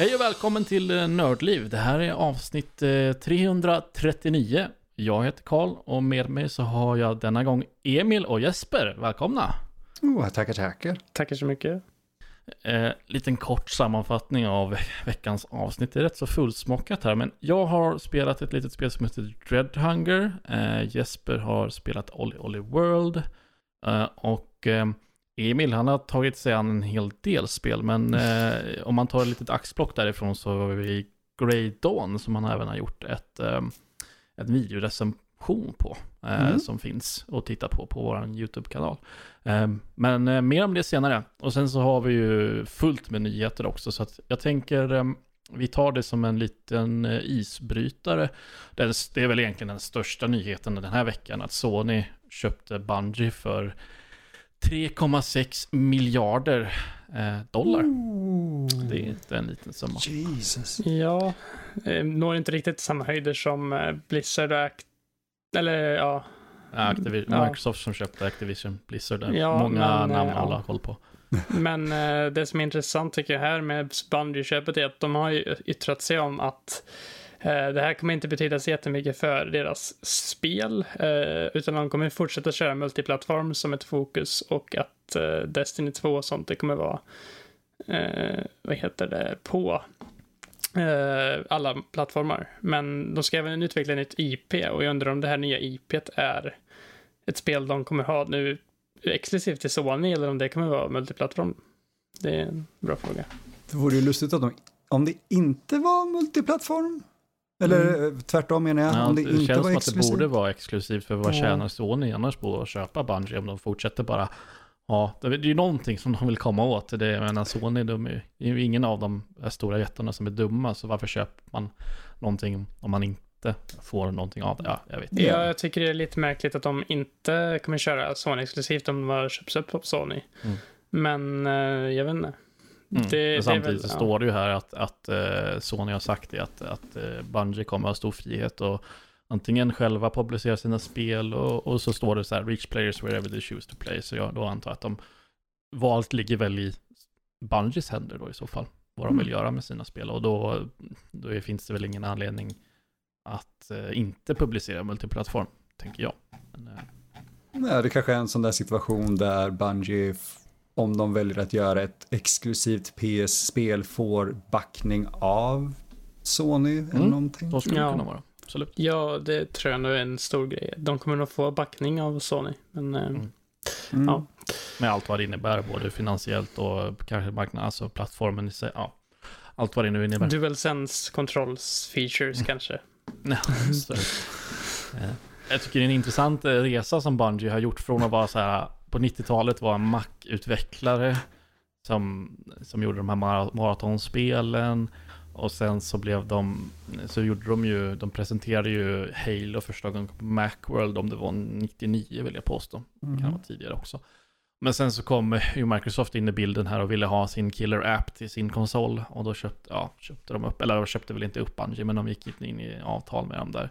Hej och välkommen till eh, Nördliv. Det här är avsnitt eh, 339. Jag heter Karl och med mig så har jag denna gång Emil och Jesper. Välkomna! Oh, tackar, tackar. Tackar så mycket. Eh, liten kort sammanfattning av veckans avsnitt. Det är rätt så fullsmockat här, men jag har spelat ett litet spel som heter Dreadhunger. Eh, Jesper har spelat Olly Olly World. Eh, och eh, Emil, han har tagit sig an en hel del spel, men eh, om man tar ett litet axplock därifrån så har vi Grey Dawn som han även har gjort ett, eh, ett videorecension på. Eh, Mm. Som finns att titta på på vår YouTube-kanal. Eh, men eh, mer om det senare. Och sen så har vi ju fullt med nyheter också, så att jag tänker eh, vi tar det som en liten eh, isbrytare. Det är, det är väl egentligen den största nyheten den här veckan, att Sony köpte Bungie för 3,6 miljarder eh, dollar. Det är inte en liten summa. Jesus. Ja, eh, når inte riktigt samma höjder som eh, Blizzard och Act... Eller ja, Activi- Ja. Microsoft som köpte Activision Blizzard. Där. Ja, Många men, namn ja. alla koll på. men eh, det som är intressant tycker jag här med Bungie-köpet är att de har ju yttrat sig om att Eh, det här kommer inte betyda så jättemycket för deras spel, eh, utan de kommer fortsätta köra multiplattform som ett fokus och att eh, Destiny 2 och sånt, det kommer vara, vad heter det, på alla plattformar. Men de ska även utveckla ett nytt IP och jag undrar om det här nya IPet är ett spel de kommer ha nu exklusivt till Sony eller om det kommer vara multiplattform. Det är en bra fråga. Det vore ju lustigt att de, om det inte var multiplattform. Eller eh, tvärtom menar jag, Ja, om det, det inte känns var som att det borde vara exklusivt, för vad Ja. tjänar Sony annars på att köpa Bungie om de fortsätter bara Ja, det är ju någonting som de vill komma åt. Det är, jag menar, Sony, de är, det är ju ingen av de stora jättarna som är dumma, så varför köper man någonting om man inte får någonting av det? Ja, jag vet inte. Ja. Ja, jag tycker det är lite märkligt att de inte kommer köra Sony exklusivt om de har köpts upp av Sony. Mm. Men eh, jag vet inte. Mm. Det- det samtidigt väl- så ja. står det ju här att, att eh, Sony har sagt det, att, att eh, Bungie kommer ha stor frihet och antingen själva publicera sina spel och, och så står det så här, reach players wherever they choose to play. Så jag då antar att de, valet ligger väl i Bungies händer då i så fall, vad de vill Mm. göra med sina spel. Och då, då finns det väl ingen anledning att eh, inte publicera multiplattform, tänker jag. Men, eh, Nej, det kanske är en sån där situation där Bungie, om de väljer att göra ett exklusivt PS-spel, får backning av Sony eller Mm. någonting. så skulle Ja. kunna vara, absolut. Ja, det tror jag nog är en stor grej. De kommer nog få backning av Sony. Men eh, Mm. Mm. Ja. Med allt vad det innebär, både finansiellt och kanske marknaden, alltså plattformen i sig. Ja, allt vad det nu innebär. DualSense controls Mm. features kanske. Ja, så, eh, jag tycker det är en intressant eh, resa som Bungie har gjort från att vara så här, på 90-talet var en Mac-utvecklare som, som gjorde de här mara- maratonspelen och sen så blev de, så gjorde de ju, de presenterade ju Halo första gången på Macworld om det var 99 vill jag påstå. Det kan Mm. vara tidigare också. Men sen så kom ju Microsoft in i bilden här och ville ha sin killer app till sin konsol. Och då köpte, ja, köpte de upp, eller de köpte väl inte upp Bungie, men de gick in i avtal med dem där.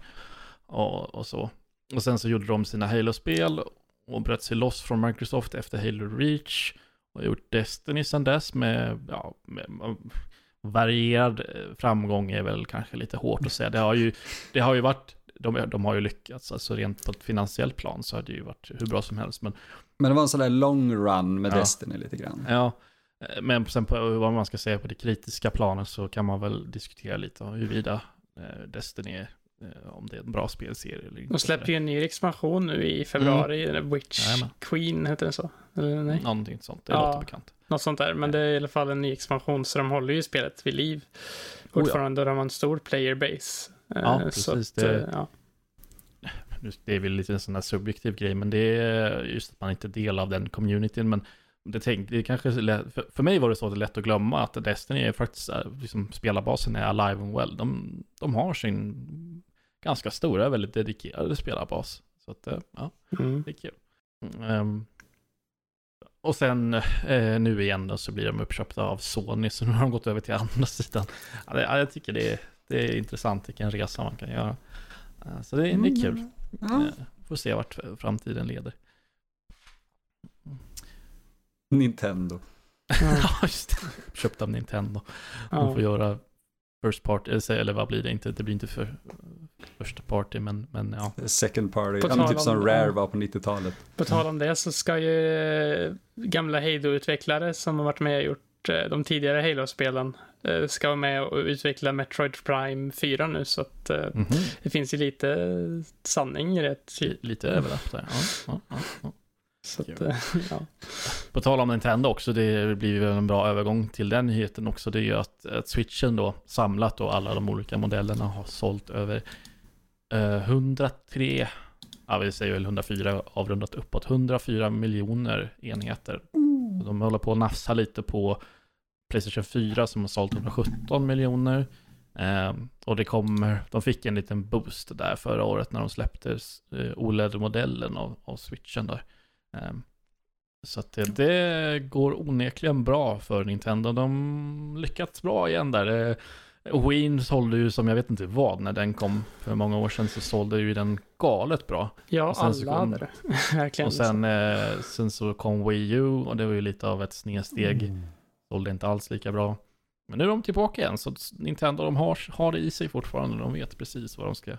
Och, och så. Och sen så gjorde de sina Halo-spel och bröt sig loss från Microsoft efter Halo Reach. Och gjort Destiny sedan dess med, ja, med, varierad eh, framgång är väl kanske lite hårt att säga. Det har ju, det har ju varit, de, de har ju lyckats, alltså rent på ett finansiellt plan så har det ju varit hur bra som helst. Men Men det var en sån där long run med Ja. Destiny lite grann. Ja, eh, men sen på vad man ska säga på det kritiska planet så kan man väl diskutera lite om huruvida eh, Destiny är, om det är en bra spelserie eller inte. De släpper ju en ny expansion nu i februari. Witch Mm. Jajamän. Queen heter den så? Eller nej? Någonting sånt, det Ja. låter bekant. Något sånt där. Men det är i alla fall en ny expansion så de håller ju spelet vid liv. Fortfarande. De har en stor playerbase. Eh, Ja, så precis, att, det- eh, ja. Det är väl lite en sån där subjektiv grej, men det är just att man inte är del av den communityn. Men det, tänk, det kanske lätt, för, för mig var det så att det är lätt att glömma att Destiny är faktiskt, eh, liksom, spelarbasen är alive and well. De, de har sin ganska stora, väldigt dedikerade spelarbas. Så att, eh, ja. Mm. Det är kul. Ehm, och sen eh, nu igen då så blir de uppköpta av Sony, så nu har de gått över till andra sidan. Ja, det, ja, jag tycker det är, det är intressant vilken resa man kan göra. Eh, så det, det är kul. Ja. Eh, får se vart framtiden leder. Nintendo. Ja, just det. Köpt av Nintendo. De Ja. får göra first party, eller säg- eller vad blir det inte? Det blir inte för första party, men, men ja. Second party, ja, typ om- som Rare var på 90-talet. På tal om det så ska ju eh, gamla Halo-utvecklare som har varit med och gjort eh, de tidigare Halo-spelen eh, ska vara med och utveckla Metroid Prime 4 nu så att eh, Mhm. det finns ju lite sanning i det. Li- Lite överlapp där. Ja, ja, ja, ja. Så att, eh, ja. På tal om Nintendo också, det blir väl en bra övergång till den nyheten också. Det är ju att, att switchen då, samlat då, alla de olika modellerna har sålt över eh, 103, ja vi säger väl 104 avrundat uppåt, 104 miljoner enheter. Så De håller på att nafsa lite på Playstation 4 som har sålt 117 miljoner. Eh, och det kommer, de fick en liten boost där förra året när de släppte eh, OLED-modellen av, av switchen där. Eh, så att det, det går onekligen bra för Nintendo. De lyckats bra igen där. Wien sålde ju som jag vet inte vad när den kom för många år sedan så sålde ju den galet bra. ja, Och sen så alla kom- hade det. Verkligen. Och sen, eh, sen så kom Wii U och det var ju lite av ett snedsteg. Mm. Sålde inte alls lika bra. Men nu är de tillbaka igen så Nintendo de har, har det i sig fortfarande. De vet precis vad de ska,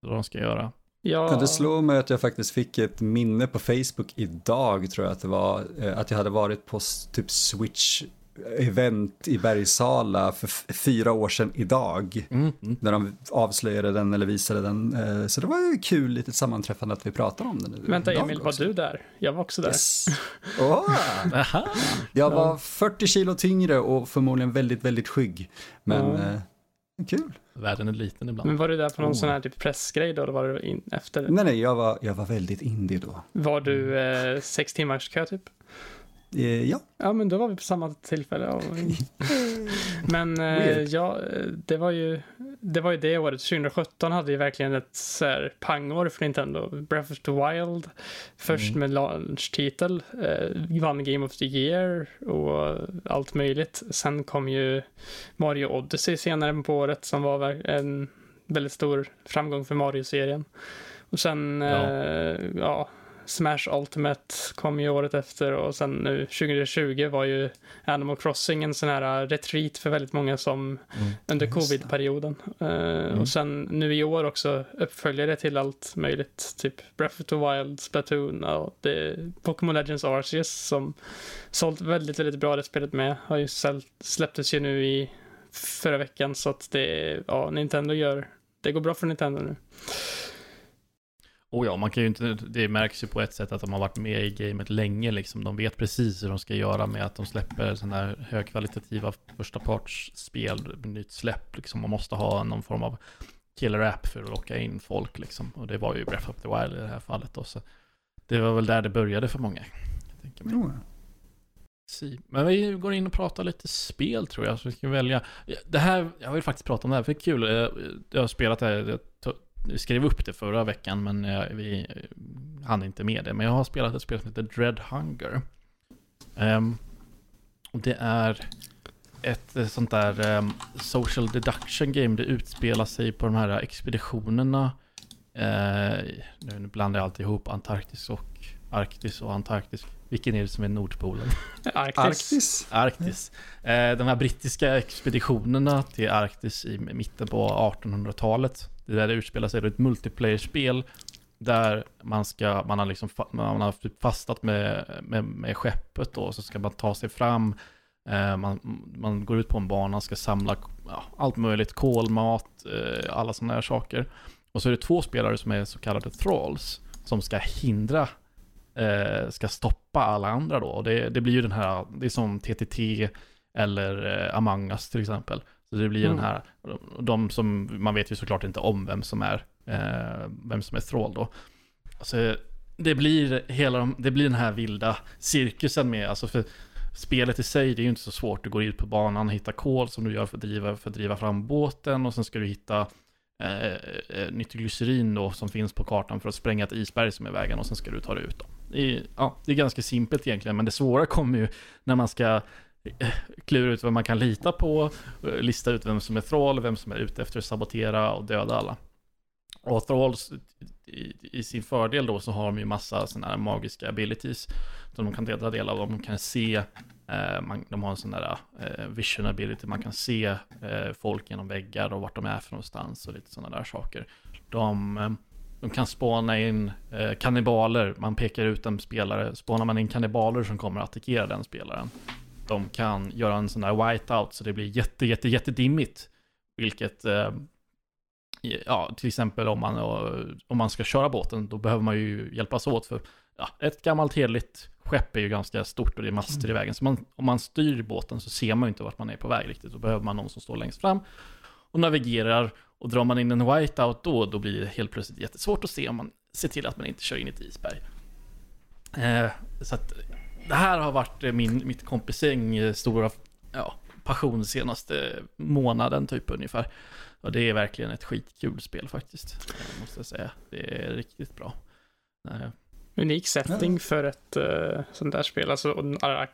vad de ska göra. Ja, det slå mig att jag faktiskt fick ett minne på Facebook idag tror jag att det var, eh, att jag hade varit på typ Switch event i Bergsala för fyra år sedan idag. Mm, mm. När de avslöjade den eller visade den. Eh, Så det var ju kul litet sammanträffande att vi pratar om den nu. Vänta Emil, var också. du där? Jag var också där. Yes. Aha. Jag var 40 kilo tyngre och förmodligen väldigt, väldigt skygg. Men eh, kul. Världen är liten ibland. Men var du där på någon Oh. sån här typ pressgrej då? Eller var du in efter? Nej, nej, jag var, jag var väldigt indie då. Var du eh, sex timmars kö typ? Eh, ja. Ja, men då var vi på samma tillfälle. och- Men eh, ja, eh, det var ju det var ju det året. 2017 hade ju verkligen ett så här pangår för Nintendo. Breath of the Wild, först Mm. med launch-titel, eh, vann Game of the Year och allt möjligt. Sen kom ju Mario Odyssey senare på året som var en väldigt stor framgång för Mario-serien. Och sen, Ja. ja. ja, Smash Ultimate kom ju året efter och sen nu 2020 var ju Animal Crossing en sån här retreat för väldigt många som Mm. under covid-perioden. Eh, Mm. Och sen nu i år också uppföljare till allt möjligt, typ Breath of the Wild, Splatoon och det Pokémon Legends Arceus som sålt väldigt, väldigt bra det spelet med. Har ju släpptes ju nu i förra veckan så att det, ja, Nintendo gör, det går bra för Nintendo nu. Och ja, man kan ju inte, det märks ju på ett sätt att de har varit med i gamet länge liksom. De vet precis hur de ska göra med att de släpper sådana här högkvalitativa första partsspel, nytt släpp liksom. Man måste ha någon form av killer app för att locka in folk liksom. Och det var ju Breath of the Wild i det här fallet då. Så det var väl där det började för många. Jag mig. Si. Men vi går in och pratar lite spel tror jag, så vi ska välja. Det här, jag vill faktiskt prata om det här, för det är kul. Jag har spelat det här, jag jag skrev upp det förra veckan, men eh, vi eh, hann inte med det. Men jag har spelat ett spel som heter Dread Hunger. Och det är ett eh, sånt där ehm, social deduction game. Det utspelar sig på de här expeditionerna. Eh, nu blandar jag alltid ihop Antarktis och Arktis och Antarktis. Vilken är det som är Nordpolen? Arktis. Arktis. Arktis. Eh, de här brittiska expeditionerna till Arktis i mitten på 1800-talet. Det där det utspelar sig, det är ett multiplayer-spel. Där man ska, man har liksom, man har typ fastat med, med, med skeppet då, så ska man ta sig fram. Eh, man, man går ut på en bana, ska samla ja, allt möjligt, kol, mat, eh, alla sådana här saker. Och så är det två spelare som är så kallade thralls, som ska hindra eh, ska stoppa alla andra då. Och det, det blir ju den här, det är som TTT eller eh, Among Us till exempel. Så det blir Mm. den här, de som, man vet ju såklart inte om vem som är, eh, vem som är Thrall då. Alltså, det blir hela, de- det blir den här vilda cirkusen med, alltså för spelet i sig, det är ju inte så svårt. Du går ut på banan, hittar kol som du gör för att driva, för att driva fram båten och sen ska du hitta eh, eh, nitroglycerin då som finns på kartan för att spränga ett isberg som är vägen och sen ska du ta dig ut då. Det är, ja, det är ganska simpelt egentligen, men det svåra kommer ju när man ska Eh, klura ut vem man kan lita på, eh, lista ut vem som är thrall, vem som är ute efter att sabotera och döda alla. Och Thralls, i, i, sin fördel då, så har de ju massa sådana här magiska abilities. Som de kan ta del av. De kan se, eh, man, de har en sån där eh, vision ability, man kan se eh, folk genom väggar och vart de är för någonstans och lite sådana där saker. De, eh, de kan spåna in eh, kannibaler, man pekar ut en spelare, spånar man in kannibaler som kommer att attackera den spelaren. De kan göra en sån där whiteout så det blir jätte, jätte, jättedimmigt. Vilket eh, ja, till exempel om man, om man ska köra båten, då behöver man ju hjälpas åt för ja, ett gammalt hederligt skepp är ju ganska stort och det är master i vägen. Så man, om man styr båten så ser man ju inte vart man är på väg riktigt. Då behöver man någon som står längst fram och navigerar. Och drar man in en whiteout då, då blir det helt plötsligt jättesvårt att se om man ser till att man inte kör in i ett isberg. Eh, så att det här har varit min, mitt kompisgäng eh, stora ja, passion senaste månaden typ ungefär. Och det är verkligen ett skitkul spel faktiskt, måste jag säga. Det är riktigt bra. Nej. Unik setting ja. för ett uh, sånt där spel. Alltså,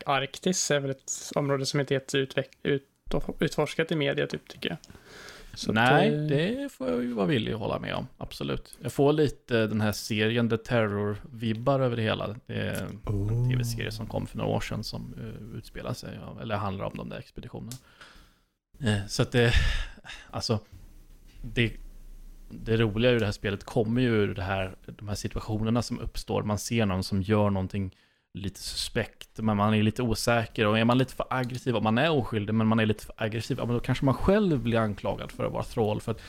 Arktis är väl ett område som inte är ut, ut, utforskat i media, typ, tycker jag. Så Nej, det... det får jag ju vara villig att hålla med om. Absolut. Jag får lite den här serien The Terror-vibbar över det hela. Det är oh. en tv-serie som kom för några år sedan som uh, utspelar sig, eller handlar om de där expeditionerna. Uh, så att det, alltså, det, det roliga i det här spelet kommer ju ur det här, de här situationerna som uppstår. Man ser någon som gör någonting lite suspekt, men man är lite osäker. Och är man lite för aggressiv, om man är oskyldig, men man är lite för aggressiv, ja, men då kanske man själv blir anklagad för att vara troll. För att,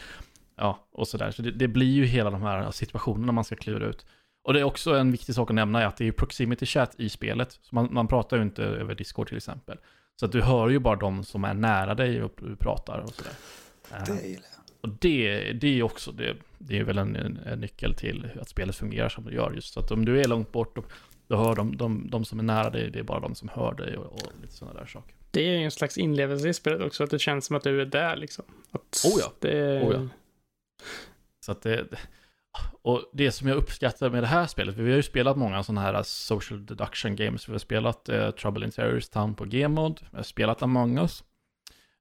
ja, och sådär. Så det, det blir ju hela de här situationerna man ska klura ut. Och det är också en viktig sak att nämna är att det är proximity chat i spelet. Så man, man pratar ju inte över Discord till exempel. Så att du hör ju bara de som är nära dig och du pratar och sådär. Det gillar jag. Och det, det är också, det, det är väl en, en, nyckel till att spelet fungerar som det gör. Just så att om du är långt bort, då, då hör de, de, de som är nära dig, det är bara de som hör dig och, och lite sådana där saker. Det är ju en slags inlevelse i spelet också, att det känns som att du är där liksom. Att oh ja. Det... Oh ja. Så att det, och det som jag uppskattar med det här spelet, för vi har ju spelat många sådana här social deduction games. Vi har spelat eh, Trouble in Terrorist Town på G-mod, vi har spelat Among Us.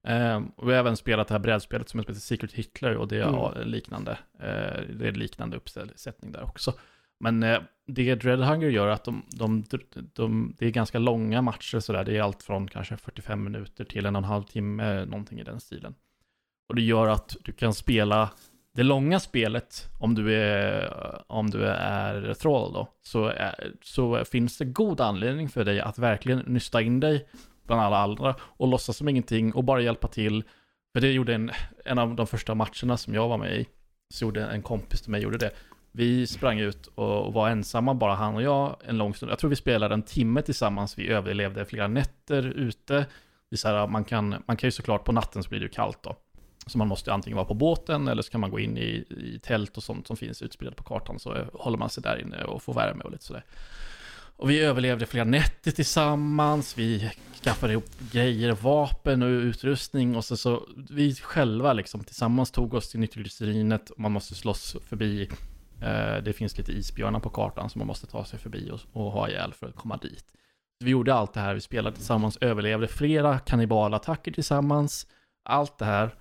Eh, och vi har även spelat det här brädspelet som heter Secret Hitler och det är mm. liknande. Eh, det är liknande uppsättning där också. Men eh, det Dreadhunger gör är att de, de, de, det är ganska långa matcher sådär. Det är allt från kanske 45 minuter till en och en halv timme, någonting i den stilen. Och det gör att du kan spela det långa spelet, om du är, om du är Thrall då, så, är, så finns det god anledning för dig att verkligen nysta in dig bland alla andra och låtsas som ingenting och bara hjälpa till. För det gjorde en, en av de första matcherna som jag var med i, så gjorde en kompis till mig gjorde det. Vi sprang ut och var ensamma, bara han och jag, en lång stund. Jag tror vi spelade en timme tillsammans, vi överlevde flera nätter ute. Det så här, man, kan, man kan ju såklart, på natten så blir det ju kallt då. Så man måste antingen vara på båten eller så kan man gå in i, i tält och sånt som finns utspridda på kartan. Så håller man sig där inne och får värme och lite sådär. Och vi överlevde flera nätter tillsammans, vi skaffade ihop grejer, vapen och utrustning och så, så vi själva liksom tillsammans tog oss till nitroglycerinet och man måste slåss förbi. Eh, det finns lite isbjörnar på kartan som man måste ta sig förbi och, och ha ihjäl för att komma dit. Vi gjorde allt det här, vi spelade tillsammans, överlevde flera kannibalattacker tillsammans, allt det här.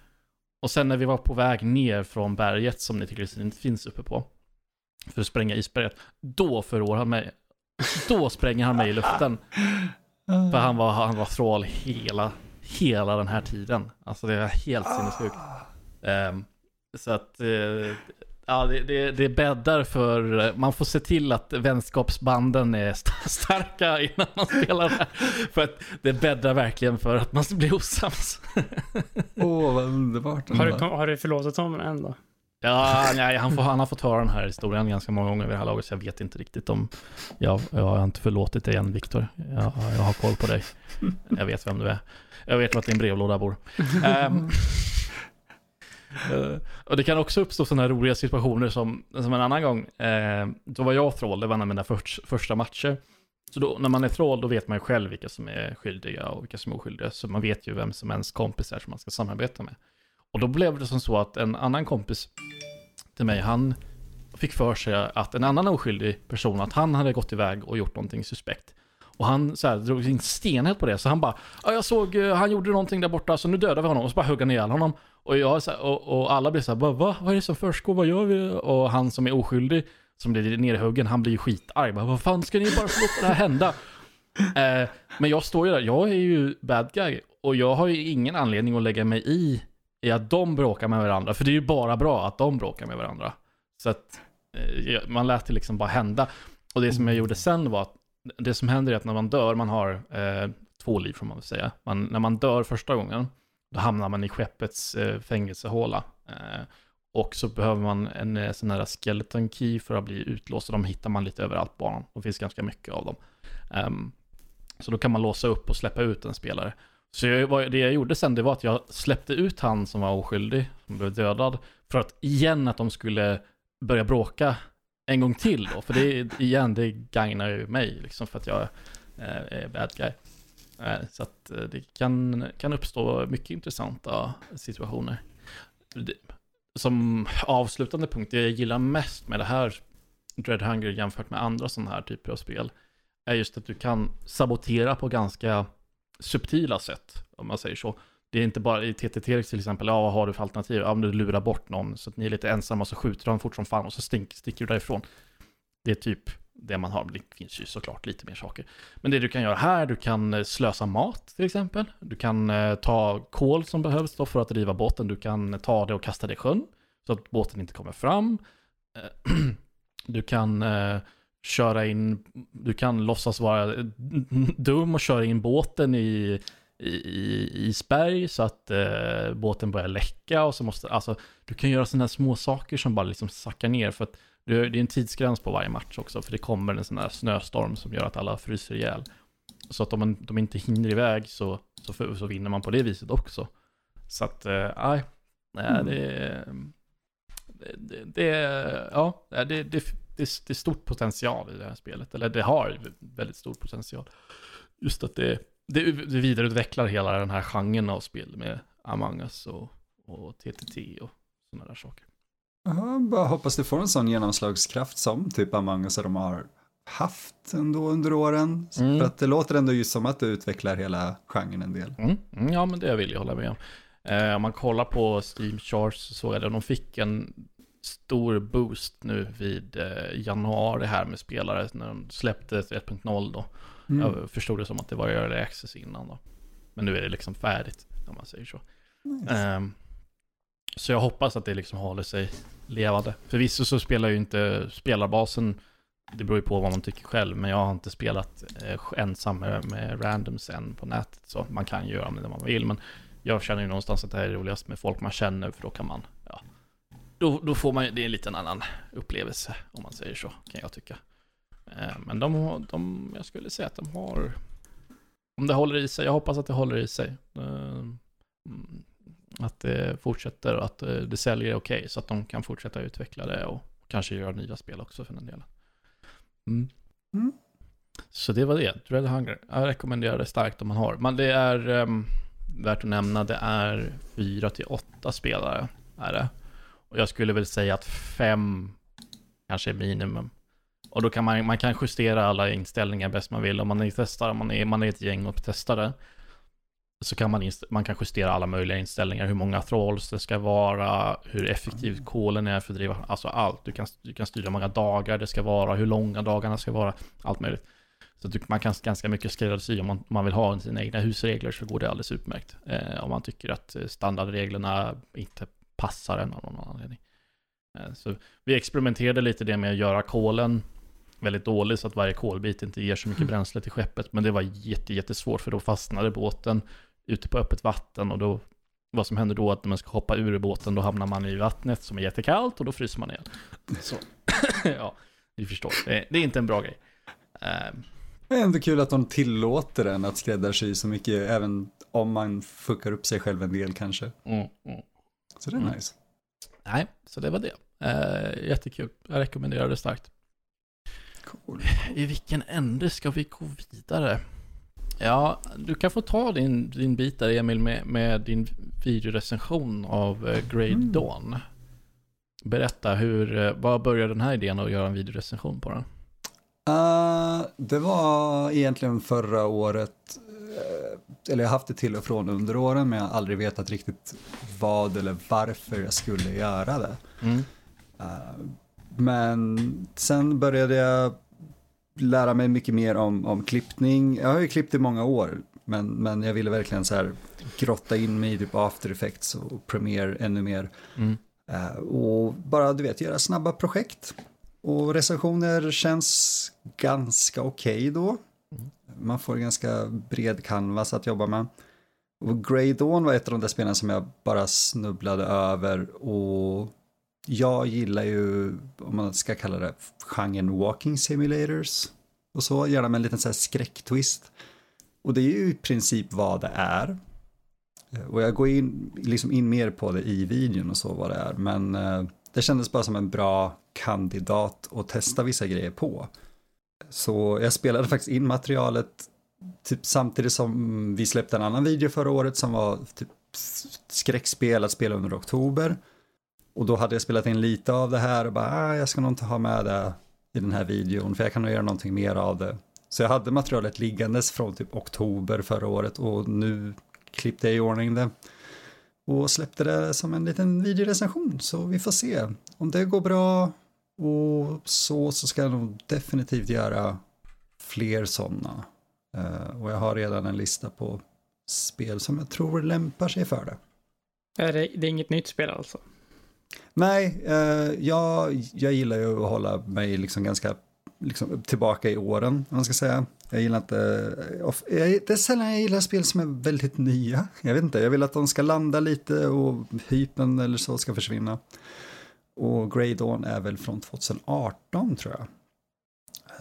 Och sen när vi var på väg ner från berget som ni tycker inte finns uppe på, för att spränga isberget, då förrår han mig då spränger han mig i luften. För han var, han var thrall hela, hela den här tiden. Alltså det är helt sinnessjukt. Um, så att, uh, ja det, det, det bäddar för, man får se till att vänskapsbanden är st starka innan man spelar det här. För att det bäddar verkligen för att man blir osams. Åh, oh, vad underbart. Har du, har du förlåtit honom än då? Ja, nej, han, får, han har fått höra den här historien ganska många gånger vid det här laget, så jag vet inte riktigt om... Jag, jag har inte förlåtit dig än, Viktor. Jag, jag har koll på dig. Jag vet vem du är. Jag vet vart din brevlåda bor. Um, uh, och det kan också uppstå sådana här roliga situationer som, som en annan gång. Uh, då var jag troll, det var en av mina för, första matcher. Så då, när man är troll, då vet man ju själv vilka som är skyldiga och vilka som är oskyldiga. Så man vet ju vem som ens kompis är som man ska samarbeta med. Och då blev det som så att en annan kompis till mig, han fick för sig att en annan oskyldig person, att han hade gått iväg och gjort någonting suspekt. Och han så här, drog sin stenhet på det, så han bara jag såg, eh, han gjorde någonting där borta, så nu dödar vi honom. Och så bara högg han ihjäl honom. Och, jag, så här, och, och alla blir så här, va? Vad är det som försiggår? Vad gör vi? Och han som är oskyldig, som blir nerhuggen, han blir ju skitarg. Bara, vad fan, ska ni bara låta det här hända? Eh, men jag står ju där, jag är ju bad guy. Och jag har ju ingen anledning att lägga mig i, i att de bråkar med varandra. För det är ju bara bra att de bråkar med varandra. Så att eh, man lät det liksom bara hända. Och det som jag gjorde sen var att det som händer är att när man dör, man har eh, två liv får man väl säga. Man, när man dör första gången, då hamnar man i skeppets eh, fängelsehåla. Eh, och så behöver man en eh, sån här skeleton key för att bli utlåst. Och de hittar man lite överallt på banan. Det finns ganska mycket av dem. Um, så då kan man låsa upp och släppa ut en spelare. Så jag, det jag gjorde sen, det var att jag släppte ut han som var oskyldig, som blev dödad. För att igen att de skulle börja bråka en gång till då. För det, är igen, det gagnar ju mig liksom för att jag eh, är bad guy. Eh, så att eh, det kan, kan uppstå mycket intressanta situationer. Som avslutande punkt, det jag gillar mest med det här Dread Hunger jämfört med andra sådana här typer av spel är just att du kan sabotera på ganska subtila sätt, om man säger så. Det är inte bara i TTT till exempel, ja vad har du för alternativ? Ja, men du lurar bort någon så att ni är lite ensamma så skjuter de fort som fan och så stink, sticker du därifrån. Det är typ det man har, det finns ju såklart lite mer saker. Men det du kan göra här, du kan eh, slösa mat till exempel. Du kan eh, ta kol som behövs då för att driva båten, du kan eh, ta det och kasta det i sjön så att båten inte kommer fram. Du kan köra in, du kan låtsas vara dum och köra in båten i, i, i isberg så att eh, båten börjar läcka och så måste, alltså du kan göra sådana här små saker som bara liksom sackar ner för att det är en tidsgräns på varje match också för det kommer en sån här snöstorm som gör att alla fryser ihjäl. Så att om de inte hinner iväg så, så, så vinner man på det viset också. Så att, eh, nej, eh, det, det, det, ja, det, det det, det är stort potential i det här spelet. Eller det har väldigt stor potential. Just att det, det, det vidareutvecklar hela den här genren av spel med Among Us och, och TTT och sådana där saker. Ja, bara hoppas det får en sån genomslagskraft som typ Among Us de har haft ändå under åren. Mm. För att det låter ändå just som att det utvecklar hela genren en del. Mm. Mm, ja, men det vill jag hålla med om. Eh, om man kollar på Steam Charts så såg jag att de fick en stor boost nu vid eh, januari här med spelare när de släppte 1.0 då. Mm. Jag förstod det som att det var early access innan då. Men nu är det liksom färdigt om man säger så. Nice. Um, så jag hoppas att det liksom håller sig levande. Förvisso så spelar ju inte spelarbasen, det beror ju på vad man tycker själv, men jag har inte spelat eh, ensam med, med randoms än på nätet. Så man kan göra det när man vill, men jag känner ju någonstans att det här är roligast med folk man känner, för då kan man då, då får man det är en liten annan upplevelse om man säger så, kan jag tycka. Eh, men de, de, jag skulle säga att de har, om det håller i sig, jag hoppas att det håller i sig. Eh, att det fortsätter och att eh, det säljer okej okay, så att de kan fortsätta utveckla det och kanske göra nya spel också för den delen. Mm. Mm. Så det var det, Dread Hunger. Jag rekommenderar det starkt om man har. Men det är um, värt att nämna, det är fyra till åtta spelare. Är det. Och jag skulle väl säga att fem kanske är minimum. Och då kan man, man kan justera alla inställningar bäst man vill. Om man är testare, man är, man är ett gäng och testare. Så kan man, man kan justera alla möjliga inställningar. Hur många trolls det ska vara, hur effektivt kolen är för att driva, alltså allt. Du kan, du kan styra hur många dagar det ska vara, hur långa dagarna ska vara, allt möjligt. Så att man kan ganska mycket skräddarsy om man, om man vill ha sina egna husregler så går det alldeles utmärkt. Eh, om man tycker att standardreglerna inte passar en av någon anledning. Eh, så vi experimenterade lite det med att göra kolen väldigt dålig så att varje kolbit inte ger så mycket mm. bränsle till skeppet. Men det var jätte, jättesvårt för då fastnade båten ute på öppet vatten och då vad som händer då är att när man ska hoppa ur båten då hamnar man i vattnet som är jättekallt och då fryser man igen. Så ja, ni förstår. Det, det är inte en bra grej. Um, det är ändå kul att de tillåter en att skräddarsy så mycket, även om man fuckar upp sig själv en del kanske. Mm, mm. Så det är mm. nice. Nej, så det var det. Uh, jättekul. Jag rekommenderar det starkt. Cool. I vilken ände ska vi gå vidare? Ja, du kan få ta din, din bit där Emil med, med din videorecension av uh, Grade mm. Dawn. Berätta, hur, uh, vad började den här idén att göra en videorecension på den? Uh, det var egentligen förra året, eller jag har haft det till och från under åren, men jag har aldrig vetat riktigt vad eller varför jag skulle göra det. Mm. Uh, men sen började jag lära mig mycket mer om, om klippning. Jag har ju klippt i många år, men, men jag ville verkligen så här grotta in mig i typ After Effects och Premiere ännu mer. Mm. Uh, och bara, du vet, göra snabba projekt. Och recensioner känns ganska okej okay då. Man får en ganska bred canvas att jobba med. Och Grey Dawn var ett av de där spelen som jag bara snubblade över och jag gillar ju, om man ska kalla det, genren walking simulators och så, gärna med en liten så här skräcktwist. Och det är ju i princip vad det är. Och jag går in, liksom in mer på det i videon och så vad det är, men eh, det kändes bara som en bra kandidat att testa vissa grejer på. Så jag spelade faktiskt in materialet typ samtidigt som vi släppte en annan video förra året som var typ skräckspel att spela under oktober. Och då hade jag spelat in lite av det här och bara, ah, jag ska nog inte ha med det i den här videon för jag kan nog göra någonting mer av det. Så jag hade materialet liggandes från typ oktober förra året och nu klippte jag i ordning det och släppte det som en liten videorecension. Så vi får se om det går bra och så, så ska jag nog definitivt göra fler sådana. Uh, och jag har redan en lista på spel som jag tror lämpar sig för det. Är det, det är inget nytt spel alltså? Nej, uh, jag, jag gillar ju att hålla mig liksom ganska liksom, tillbaka i åren, om man ska säga. Jag gillar inte, jag, det är sällan jag gillar spel som är väldigt nya. Jag vet inte, jag vill att de ska landa lite och hypen eller så ska försvinna. Och Grey Dawn är väl från 2018 tror jag.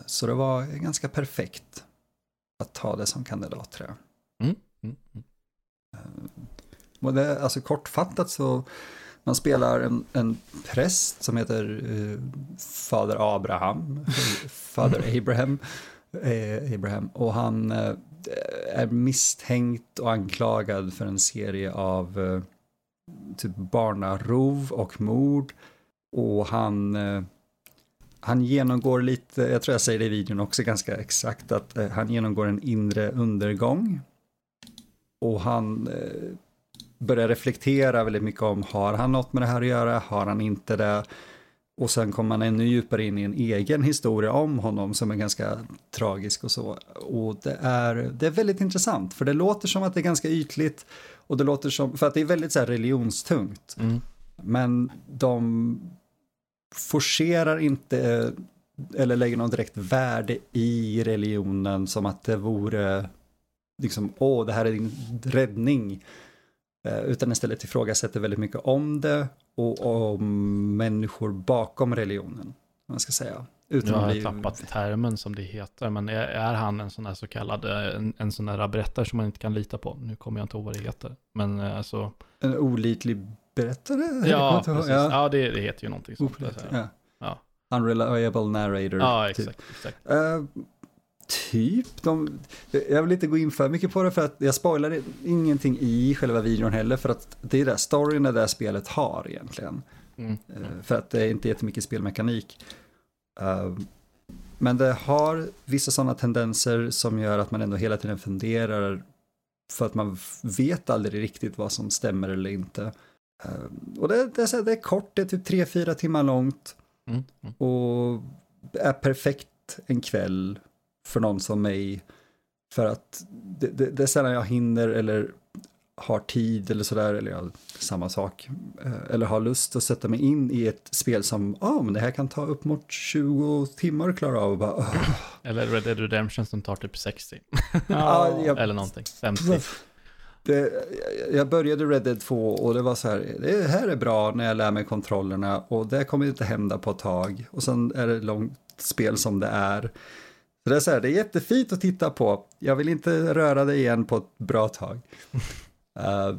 Så det var ganska perfekt att ta det som kandidat tror jag. Mm. Mm. Mm. Och det, alltså kortfattat så man spelar en, en präst som heter uh, Fader Abraham, Fader Abraham, eh, Abraham och han eh, är misstänkt och anklagad för en serie av eh, typ barnarov och mord och han eh, han genomgår lite, jag tror jag säger det i videon också ganska exakt, att eh, han genomgår en inre undergång. Och han eh, börjar reflektera väldigt mycket om, har han något med det här att göra, har han inte det? Och sen kommer man ännu djupare in i en egen historia om honom som är ganska tragisk och så. Och det är, det är väldigt intressant, för det låter som att det är ganska ytligt och det låter som, för att det är väldigt så här religionstungt. Mm. Men de forcerar inte eller lägger någon direkt värde i religionen som att det vore liksom, åh, det här är din räddning. Eh, utan istället ifrågasätter väldigt mycket om det och om människor bakom religionen. Man ska säga. Utan jag har bli... tappat termen som det heter, men är, är han en sån här så kallad, en, en sån där berättare som man inte kan lita på? Nu kommer jag inte ihåg vad det heter. Men eh, alltså... En olitlig berättare? Ja, precis. ja. ja det, det, heter ju någonting sånt. Ja. ja. Unreliable narrator. Ja, exakt. Typ. exakt. Uh, typ. De, jag vill inte gå in för mycket på det för att jag spoilar ingenting i själva videon heller för att det är det storyn är det spelet har egentligen. Mm. Uh, för att det är inte jättemycket spelmekanik. Uh, men det har vissa sådana tendenser som gör att man ändå hela tiden funderar för att man vet aldrig riktigt vad som stämmer eller inte. Uh, och det, det, är, det är kort, det är typ 3-4 timmar långt. Mm. Mm. Och är perfekt en kväll för någon som mig. För att det, det, det är sällan jag hinner eller har tid eller sådär, eller ja, samma sak. Eh, eller har lust att sätta mig in i ett spel som, ja oh, men det här kan ta upp mot 20 timmar att klara av. Bara, oh. Eller Red Dead Redemption som tar typ 60. ja, jag, eller någonting, 50. Det, jag började Red Dead 2 och det var så här, det här är bra när jag lär mig kontrollerna och det kommer inte hända på ett tag. Och sen är det långt spel som det är. Så det är så här, det är jättefint att titta på. Jag vill inte röra det igen på ett bra tag. uh,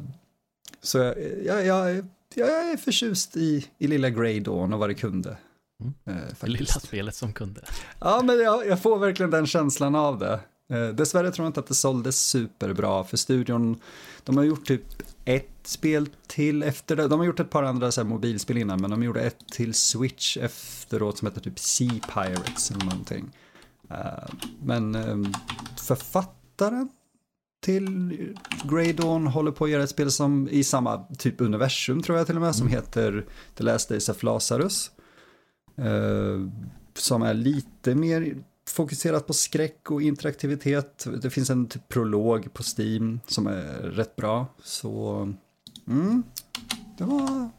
så jag, jag, jag, jag, är förtjust i, i lilla Grey Dawn och vad det kunde. Mm. Uh, det lilla spelet som kunde. Ja, men jag, jag får verkligen den känslan av det. Eh, dessvärre tror jag inte att det såldes superbra för studion. De har gjort typ ett spel till efter det. De har gjort ett par andra så mobilspel innan men de gjorde ett till Switch efteråt som heter typ Sea Pirates eller någonting. Eh, men eh, författaren till Grey Dawn håller på att göra ett spel som i samma typ universum tror jag till och med, som Mm. heter The Last Days of Lazarus. Eh, som är lite mer fokuserat på skräck och interaktivitet. Det finns en typ prolog på Steam som är rätt bra. Så mm, det var,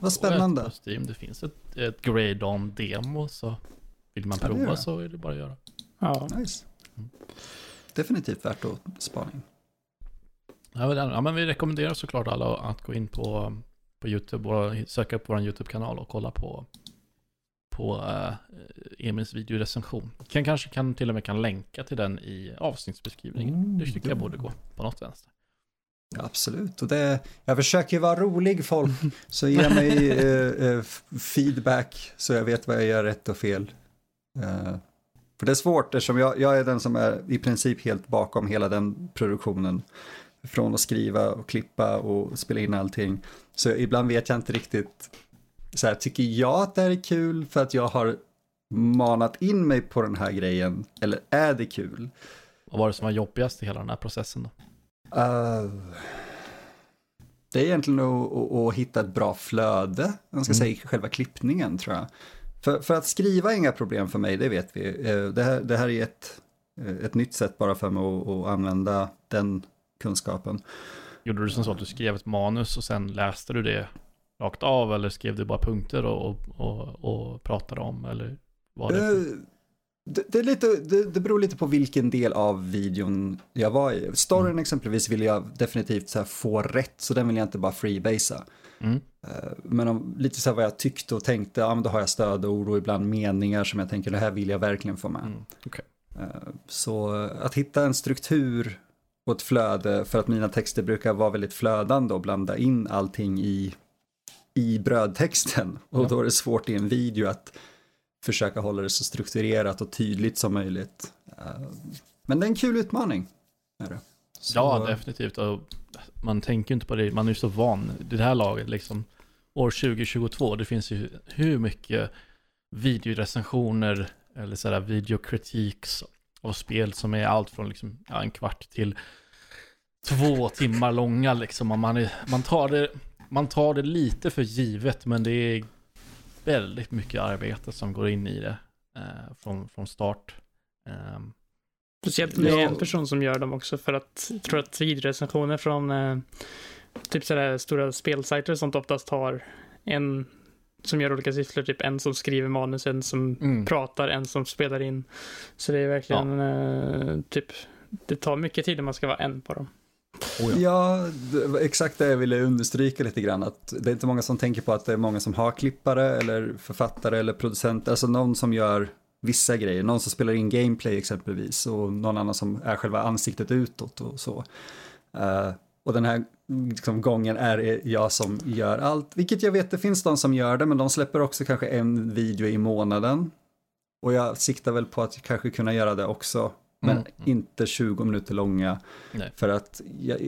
var spännande. På Steam, det finns ett, ett Grey Dawn demo så vill man Ja, prova det. så är det bara att göra. Ja. Nice. Definitivt värt att spana in. Ja, men, ja, men vi rekommenderar såklart alla att gå in på, på YouTube och söka upp vår YouTube-kanal och kolla på, på uh, Emils videorecension. Kan, kanske kan, till och med kan länka till den i avsnittsbeskrivningen. Mm, det tycker jag ja. borde gå på något vänster. Ja, absolut, och det, jag försöker vara rolig folk, så ge mig eh, eh, feedback så jag vet vad jag gör rätt och fel. Eh, för det är svårt eftersom jag, jag är den som är i princip helt bakom hela den produktionen. Från att skriva och klippa och spela in allting. Så ibland vet jag inte riktigt, så här, tycker jag att det här är kul för att jag har manat in mig på den här grejen? Eller är det kul? Vad var det som var jobbigast i hela den här processen då? Uh, det är egentligen att, att, att hitta ett bra flöde, man ska Mm. säga själva klippningen tror jag. För, för att skriva är inga problem för mig, det vet vi. Eh, Det här, det här är ett, eh, ett nytt sätt bara för mig att, att använda den kunskapen. Gjorde du som så att du skrev ett manus och sen läste du det rakt av eller skrev du bara punkter och, och, och pratade om eller var det? Eh, Det, det, är lite, det, det beror lite på vilken del av videon jag var i. Storyn exempelvis vill jag definitivt så få rätt, så den vill jag inte bara freebasea. Mm. Eh, Men om, lite så här vad jag tyckte och tänkte, ja men då har jag stödord och ibland meningar som jag tänker det här vill jag verkligen få med. Mm. okej. Eh, Så att hitta en struktur och ett flöde, för att mina texter brukar vara väldigt flödande och blanda in allting i, i brödtexten. Och då är det svårt i en video att försöka hålla det så strukturerat och tydligt som möjligt. Eh, Men det är en kul utmaning. Är det. Så- Ja, definitivt. Och man tänker inte på det, man är ju så van. Det här laget liksom, år 2022, det finns ju hur mycket videorecensioner eller sådär videokritiks av spel som är allt från liksom, ja, en kvart till två timmar långa liksom. Och Man, är, man, tar det, man tar det lite för givet, men det är väldigt mycket arbete som går in i det eh, från, från start. Ehm, Speciellt om det är Ja. en person som gör dem också för att jag tror att videorecensioner från eh, typ sådär stora spelsajter och sånt oftast har en som gör olika sysslor, typ en som skriver manus, en som Mm. pratar, en som spelar in. Så det är verkligen eh, typ, det tar mycket tid om man ska vara en på dem oh ja. Ja, exakt det jag ville understryka lite grann. Att det är inte många som tänker på att det är många som har klippare eller författare eller producenter. Alltså någon som gör vissa grejer. Någon som spelar in gameplay exempelvis och någon annan som är själva ansiktet utåt och så. Uh, och den här liksom, gången är det jag som gör allt. Vilket jag vet, det finns de som gör det, men de släpper också kanske en video i månaden. Och jag siktar väl på att kanske kunna göra det också. Men Mm. inte 20 minuter långa. Nej. För att jag,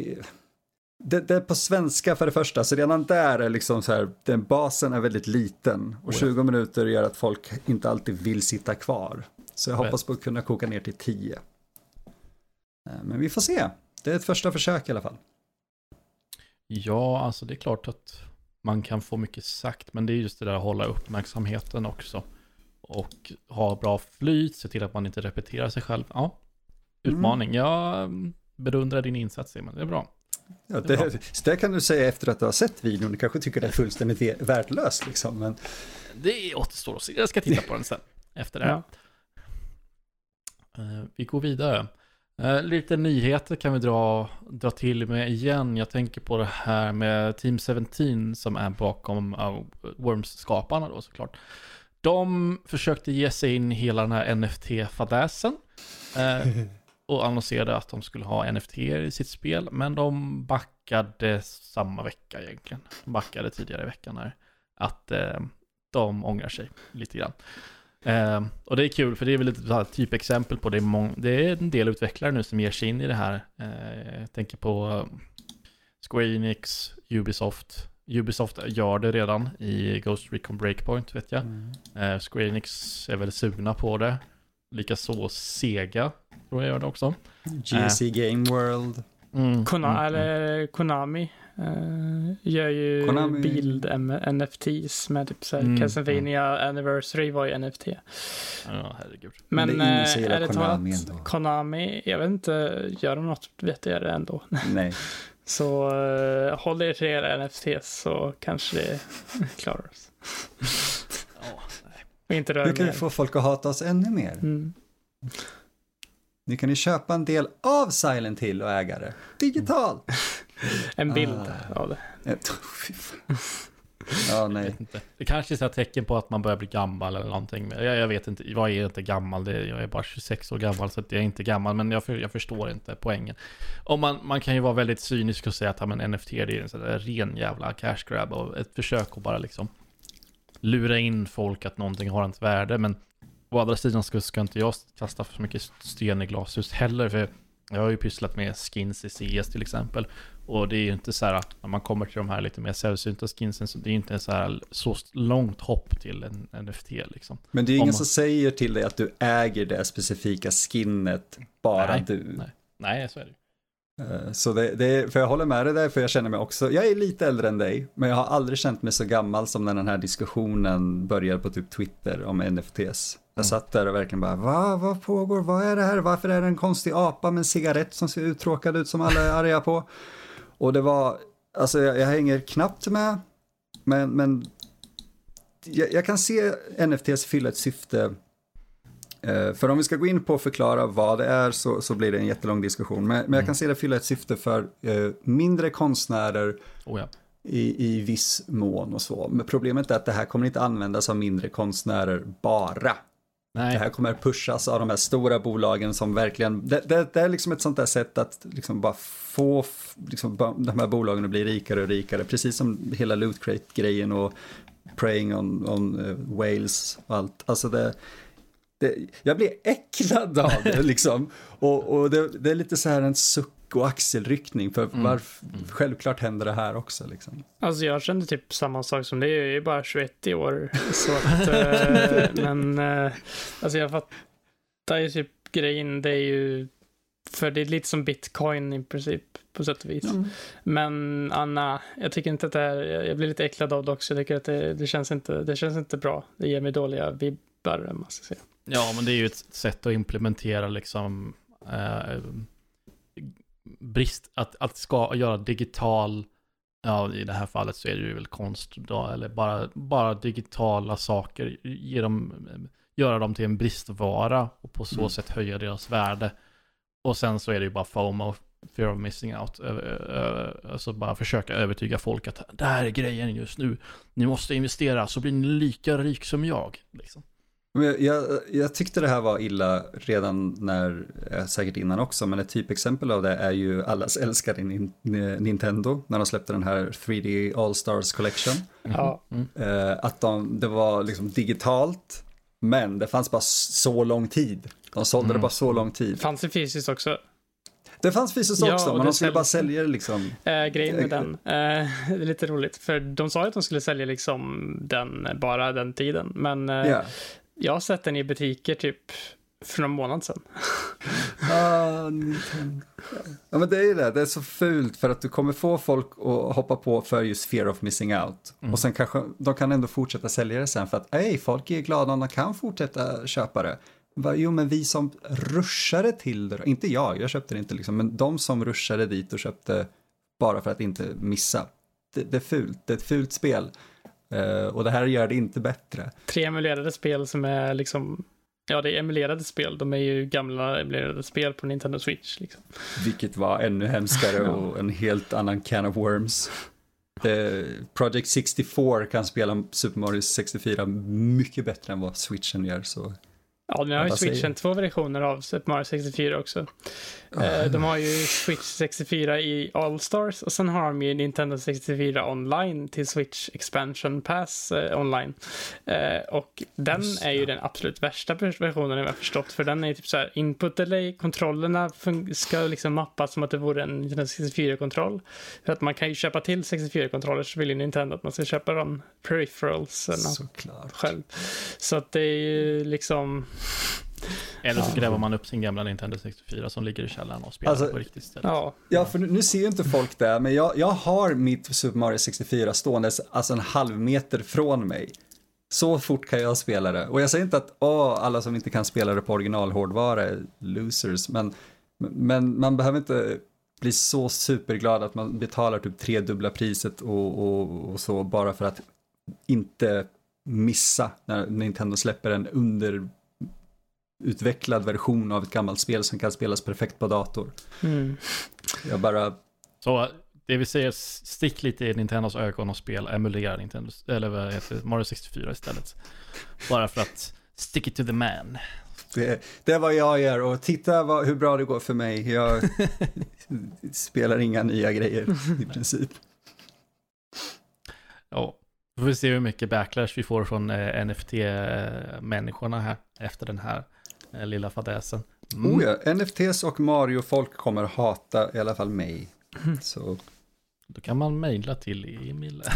det, det är på svenska för det första, så redan där är liksom så här, den basen är väldigt liten. Och Oh ja. 20 minuter gör att folk inte alltid vill sitta kvar. Så jag hoppas på att kunna koka ner till 10. Eh, Men vi får se. Det är ett första försök i alla fall. Ja, alltså det är klart att man kan få mycket sagt, men det är just det där att hålla uppmärksamheten också. Och ha bra flyt, se till att man inte repeterar sig själv. Ja, utmaning. Jag mm, beundrar din insats, Simon. Det är bra. Ja, Det det, det kan du säga efter att du har sett videon. Du kanske tycker det är fullständigt värdelöst liksom. Men Det återstår att se. Jag ska titta på den sen, efter det här. Ja. Eh, vi går vidare. Eh, lite nyheter kan vi dra, dra till med igen. Jag tänker på det här med Team 17 som är bakom uh, Worms-skaparna då såklart. De försökte ge sig in i hela den här NFT-fadäsen. Och annonserade att de skulle ha NFT i sitt spel. Men de backade samma vecka egentligen. De backade tidigare i veckan här. Att eh, de ångrar sig lite grann. Eh, och det är kul för det är väl ett typexempel på det. Är det är en del utvecklare nu som ger sig in i det här. Eh, jag tänker på eh, Square Enix, Ubisoft. Ubisoft gör det redan i Ghost Recon Breakpoint vet jag. Eh, Square Enix är väl sugna på det. Likaså Sega, tror jag gör det också. GSC Game World. Mm, Kona, mm, mm. eller Konami eh, gör ju Konami- bild NFTs med typ såhär Mm, Castlevania Anniversary var ju NFT. Ja, herregud. Men, Men det är eh, gillar ärligt Konami talat, ändå. Konami, jag vet inte, gör de något vettigare ändå? Nej. Så uh, håll er till era NFTs så kanske det klarar oss. Inte Nu kan vi få folk att hata oss ännu mer. Mm. Nu kan ni köpa en del av Silent Hill och äga det. Digitalt. En bild Ah. av det. Eh. Ja, Jag nej. vet inte. Det kanske är så här tecken på att man börjar bli gammal eller någonting. Jag, jag vet inte, jag är inte gammal, det, jag är bara 26 år gammal så jag är inte gammal. Men jag, för, jag förstår inte poängen. Och man, man kan ju vara väldigt cynisk och säga att ja, men NFT det är en sån där ren jävla cash grab och ett försök att bara liksom lura in folk att någonting har ett värde. Men å andra sidan ska, ska inte jag kasta för mycket sten i glashus heller. För jag har ju pysslat med skins i CS till exempel. Och det är ju inte så här att när man kommer till de här lite mer sällsynta skinsen så det är ju inte så här så långt hopp till en NFT liksom. Men det är ingen man- som säger till dig att du äger det specifika skinnet, bara Nej, du. nej. Nej, så är det ju. Så det, det för jag håller med dig där, för jag känner mig också, jag är lite äldre än dig, men jag har aldrig känt mig så gammal som när den här diskussionen började på typ Twitter om NFTs. Jag Mm. satt där och verkligen bara, Va, vad pågår, vad är det här, varför är det en konstig apa med en cigarett som ser uttråkad ut som alla är arga på? Och det var, alltså jag, jag hänger knappt med, men, men jag, jag kan se NFTs fylla ett syfte Eh, För om vi ska gå in på att förklara vad det är så, så blir det en jättelång diskussion. Men, men jag kan se det fylla ett syfte för eh, mindre konstnärer Oh, ja. i, i viss mån och så. Men problemet är att det här kommer inte användas av mindre konstnärer bara. Nej, Det här kommer pushas av de här stora bolagen som verkligen, det, det, det är liksom ett sånt där sätt att liksom bara få liksom, de här bolagen att bli rikare och rikare. Precis som hela loot crate-grejen och preying on, on uh, whales och allt. Alltså det, det, jag blir äcklad av det liksom. Och, och det, det är lite så här en suck och axelryckning för Mm. varför, självklart händer det här också liksom. Alltså jag kände typ samma sak som det. Jag är ju bara 21 i år. Så att, eh, men eh, alltså jag fattar ju typ grejen. Det är ju, för det är lite som bitcoin i princip på sätt och vis. Men Anna, jag tycker inte att det här, jag blir lite äcklad av det också. Jag tycker att det, det, känns, inte, det känns inte bra. Det ger mig dåliga vibbar, man ska säga. Ja men det är ju ett sätt att implementera liksom eh, brist, att, att ska göra digital, ja i det här fallet så är det ju väl konst då, eller bara, bara digitala saker, ge dem, göra dem till en bristvara och på så Mm. sätt höja deras värde. Och sen så är det ju bara FOMO, fear of missing out, alltså bara försöka övertyga folk att det här är grejen just nu, ni måste investera så blir ni lika rik som jag. Liksom. Jag, jag, tyckte det här var illa redan när, eh, säkert innan också, men ett typexempel av det är ju allas älskade Nin- Nintendo, när de släppte den här 3D All-Stars Collection. Ja. Mm. Eh, att de, det var liksom digitalt, men det fanns bara så lång tid. De sålde det Mm. bara så lång tid. Fanns det fysiskt också? Det fanns fysiskt Ja, också, men det de skulle bara sälja det liksom. Eh, grejen med den, eh, det är lite roligt, för de sa ju att de skulle sälja liksom den, bara den tiden, men Ja. Jag har sett den i butiker typ för någon månad sedan. Ah. Ja men det är ju det, det är så fult för att du kommer få folk att hoppa på för just fear of missing out. Mm. Och sen kanske de kan ändå fortsätta sälja det sen för att ej, folk är glada om de kan fortsätta köpa det. Jo men vi som rushade till det, inte jag, jag köpte det inte liksom, men de som rushade dit och köpte bara för att inte missa. Det, det är fult, det är ett fult spel. Eh, och det här gör det inte bättre. Tre emulerade spel som är liksom, ja det är emulerade spel, de är ju gamla emulerade spel på Nintendo Switch liksom. Vilket var ännu hemskare och en helt annan can of worms. Eh, Project 64 kan spela Super Mario 64 mycket bättre än vad Switchen gör. Så. Ja, nu har ju säger Switchen du? två versioner av Super Mario 64 också. Eh, De har ju Switch 64 i All-Stars och sen har de ju Nintendo 64 online till Switch Expansion Pass eh, online. Eh, och den Just är ju det. den absolut värsta versionen jag har förstått för den är ju typ så här input delay, kontrollerna ska liksom mappas som att det vore en Nintendo 64-kontroll. För att man kan ju köpa till 64-kontroller så vill ju Nintendo att man ska köpa de peripherals själv. Så att det är ju liksom... Eller så Ja. gräver man upp sin gamla Nintendo 64 som ligger i källaren och spelar Alltså, på riktigt ställe. Ja, Ja, för nu, nu ser ju inte folk det, men jag, jag har mitt Super Mario 64 ståendes alltså en halv meter från mig. Så fort kan jag spela det. Och jag säger inte att åh, alla som inte kan spela det på originalhårdvara är losers, men, men man behöver inte bli så superglad att man betalar typ tredubbla priset och, och, och så bara för att inte missa när Nintendo släpper en underutvecklad version av ett gammalt spel som kan spelas perfekt på dator. mm. Jag bara Så det vi säger, stick lite i Nintendos ögon och spel, emulera Nintendo, eller vad heter det, Mario 64 istället. Bara för att stick it to the man. Det, det vad jag gör och titta vad, hur bra det går för mig. Jag spelar inga nya grejer i princip. Ja, då får vi se hur mycket backlash vi får från eh, NFT-människorna här efter den här eh, lilla fadäsen. Mm. Oh ja, NFTs och Mario-folk kommer hata i alla fall mig. Så Då kan man mejla till Emil.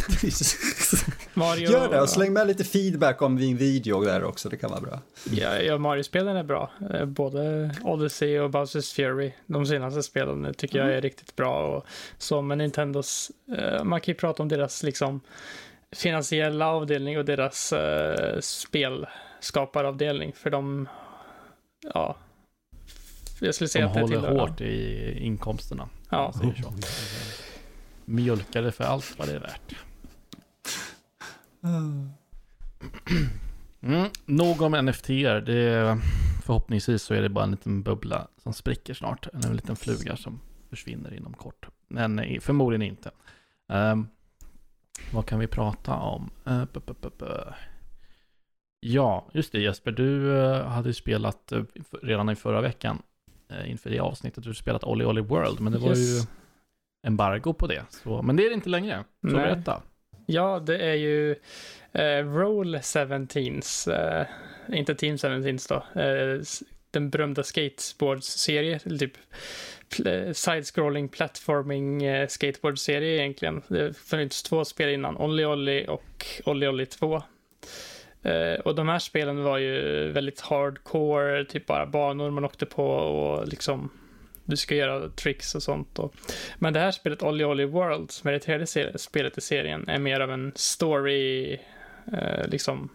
Mario, gör det och släng med lite feedback om din video där också, det kan vara bra. Ja, ja Mario-spelen är bra. Eh, Både Odyssey och Bowsers Fury. De senaste spelen tycker jag är riktigt bra. Och så med Nintendos, eh, man kan ju prata om deras liksom finansiella avdelning och deras eh, spelskaparavdelning. För de, ja, jag skulle De säga att det håller tillhör hårt i inkomsterna. om Ja. det för allt vad det är värt. Mm. Nog om NFT. Det är, förhoppningsvis så är det bara en liten bubbla som spricker snart. En liten fluga som försvinner inom kort. Men eh, förmodligen inte. Ehm, vad kan vi prata om? Uh. Ja, just det Jesper. Du eh, hade ju spelat eh, redan i förra veckan eh, inför det avsnittet. Du spelat Olly Olly World. Men det var Yes. ju embargo på det. Så, men det är det inte längre. Så Nej. berätta. Ja, det är ju eh, Roll 17s, eh, inte Team 17s då, eh, den berömda skateboards-serie, eller typ side-scrolling platforming eh, skateboard-serie egentligen. Det funnits två spel innan, Olly Olly och Olly Olly 2. Eh, och de här spelen var ju väldigt hardcore, typ bara banor man åkte på och liksom du ska göra tricks och sånt. Och, men det här spelet Olly Olly World, som är det tredje spelet i serien, är mer av en story, eh, liksom,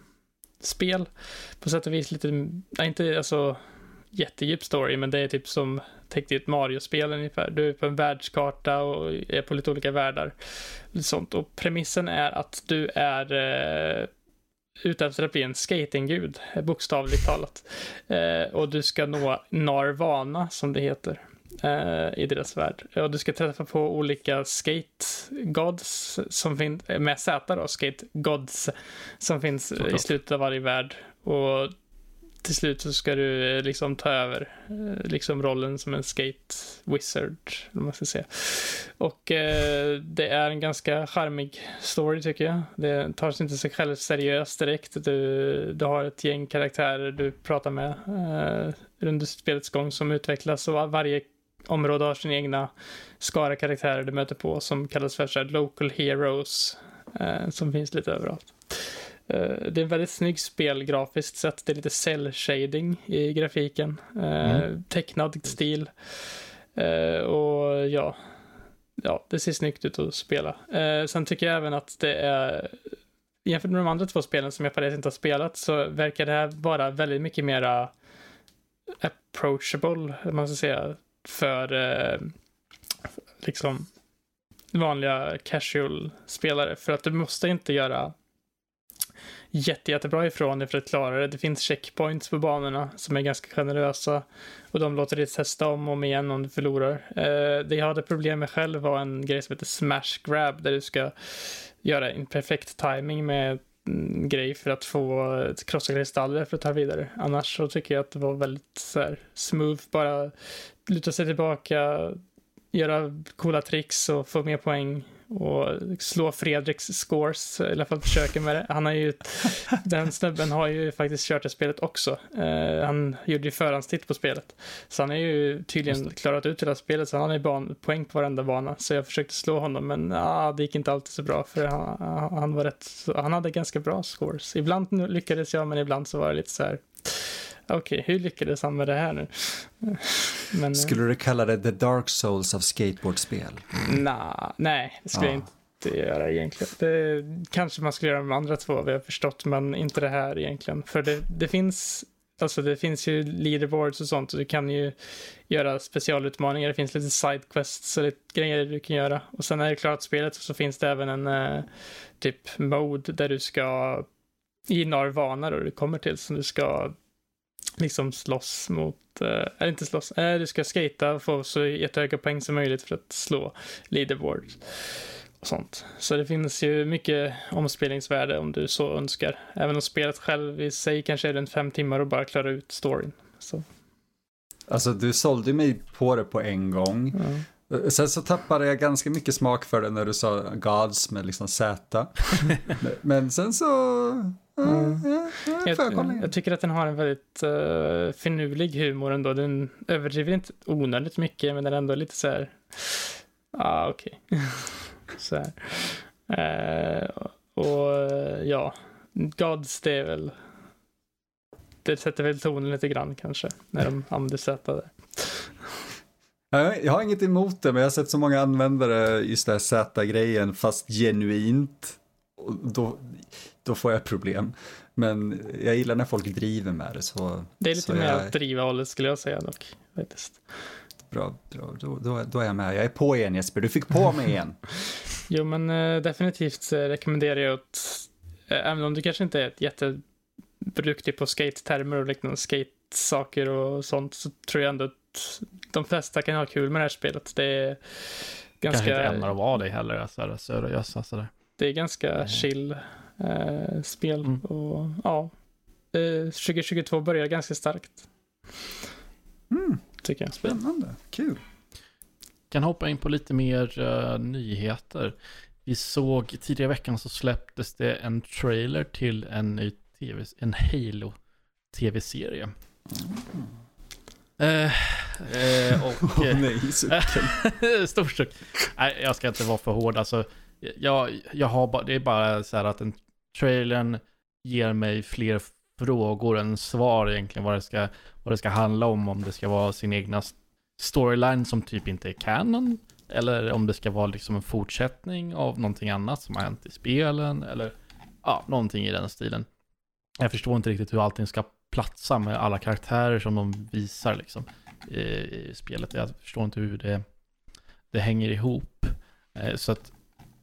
spel. På sätt och vis lite, nej, inte alltså jättedjup story, men det är typ som täckt i ett Mario-spel ungefär. Du är på en världskarta och är på lite olika världar. Lite sånt. Och premissen är att du är eh, ute efter att bli en skatinggud, bokstavligt talat. Eh, och du ska nå Narvana, som det heter eh, i deras värld. Och du ska träffa på olika skate gods som finns, med Z då, skate gods som finns i slutet av varje värld. Och till slut så ska du eh, liksom ta över eh, liksom rollen som en skate wizard, eller man ska säga. Och eh, det är en ganska charmig story tycker jag. Det tar sig inte sig själv seriöst direkt. Du, du har ett gäng karaktärer du pratar med eh, under spelets gång som utvecklas och varje område har sin egna skara karaktärer du möter på som kallas för så här, local heroes eh, som finns lite överallt. Eh, det är en väldigt snygg spel grafiskt sett. Det är lite cell shading i grafiken. Eh, Mm. Tecknad stil. Eh, och ja, ja, det ser snyggt ut att spela. Sen tycker jag även att det är jämfört med de andra två spelen som jag faktiskt inte har spelat så verkar det här vara väldigt mycket mera approachable, man ska säga, för eh, liksom vanliga casual-spelare. För att du måste inte göra jätte, jättebra ifrån dig för att klara det. Det finns checkpoints på banorna som är ganska generösa och de låter dig testa om och om igen om du förlorar. Eh, det jag hade problem med själv var en grej som heter smash grab där du ska göra en perfekt timing med en grej för att få eh, krossa kristaller för att ta vidare. Annars så tycker jag att det var väldigt så här, smooth, bara luta sig tillbaka, göra coola tricks och få mer poäng och slå Fredriks scores, i alla fall försöka med det. Han har ju, den snubben har ju faktiskt kört det spelet också. Eh, han gjorde ju förhandstitt på spelet. Så han har ju tydligen klarat ut hela spelet, så han har ju ban- poäng på varenda bana. Så jag försökte slå honom, men ah, det gick inte alltid så bra, för han, han var rätt, han hade ganska bra scores. Ibland lyckades jag, men ibland så var det lite så här, okej, okay, hur lyckades han med det här nu? Men, skulle du kalla det the dark souls av skateboardspel? Nah, nej, det skulle ja. jag inte göra egentligen. Det kanske man skulle göra med andra två, vi har förstått, men inte det här egentligen. För det, det finns Alltså det finns ju leaderboards och sånt och du kan ju göra specialutmaningar. Det finns lite sidequests och lite grejer du kan göra. Och sen när det är klart spelet så finns det även en uh, typ mode där du ska i Narvana då du kommer till som du ska liksom slåss mot, eller inte slåss, uh, du ska skata och få så jättehöga poäng som möjligt för att slå leaderboards och sånt. Så det finns ju mycket omspelningsvärde om du så önskar. Även om spelet själv i sig kanske är runt fem timmar och bara klara ut storyn. Så. Alltså du sålde mig på det på en gång. Mm. Sen så tappade jag ganska mycket smak för det när du sa Gods med liksom Z. Men sen så... Mm. Ja, jag, jag, jag, tycker att den har en väldigt uh, finurlig humor ändå. Den överdriver inte onödigt mycket men den är ändå lite så här... Ja, ah, okej. Okay. Så eh, och ja, Gods det är väl det sätter väl tonen lite grann kanske när de använder Z där. Jag har inget emot det, men jag har sett så många användare just det här Z-grejen, fast genuint. Och då, då får jag problem. Men jag gillar när folk driver med det. Så, det är lite mer jag... att driva hållet skulle jag säga dock. Faktiskt. Bra, då, då, då, är jag med. Jag är på igen Jesper, du fick på mig igen. jo, men äh, definitivt äh, rekommenderar jag att, äh, även om du kanske inte är ett jätteduktig på skate-termer och liknande skate-saker och sånt, så tror jag ändå att de flesta kan ha kul med det här spelet. Det är ganska... Kanske inte ämnar att vara det heller, alltså, seriösa sådär. Det är ganska mm. chill spel mm. och ja, 2022 börjar ganska starkt. Mm tycker jag. Spännande, kul. Kan hoppa in på lite mer uh, nyheter. Vi såg tidigare i veckan så släpptes det en trailer till en ny tv, en Halo tv-serie. Mm. Uh, uh, och... oh, nej, sucken. Stor suck. Nej, jag ska inte vara för hård. Alltså, jag, jag har bara, det är bara så här att en trailern ger mig fler frågor än svar egentligen vad det ska, vad det ska handla om. Om det ska vara sin egna storyline som typ inte är canon. Eller om det ska vara liksom en fortsättning av någonting annat som har hänt i spelen. Eller ja, någonting i den stilen. Jag förstår inte riktigt hur allting ska platsa med alla karaktärer som de visar liksom i, i spelet. Jag förstår inte hur det, det hänger ihop. Eh, så att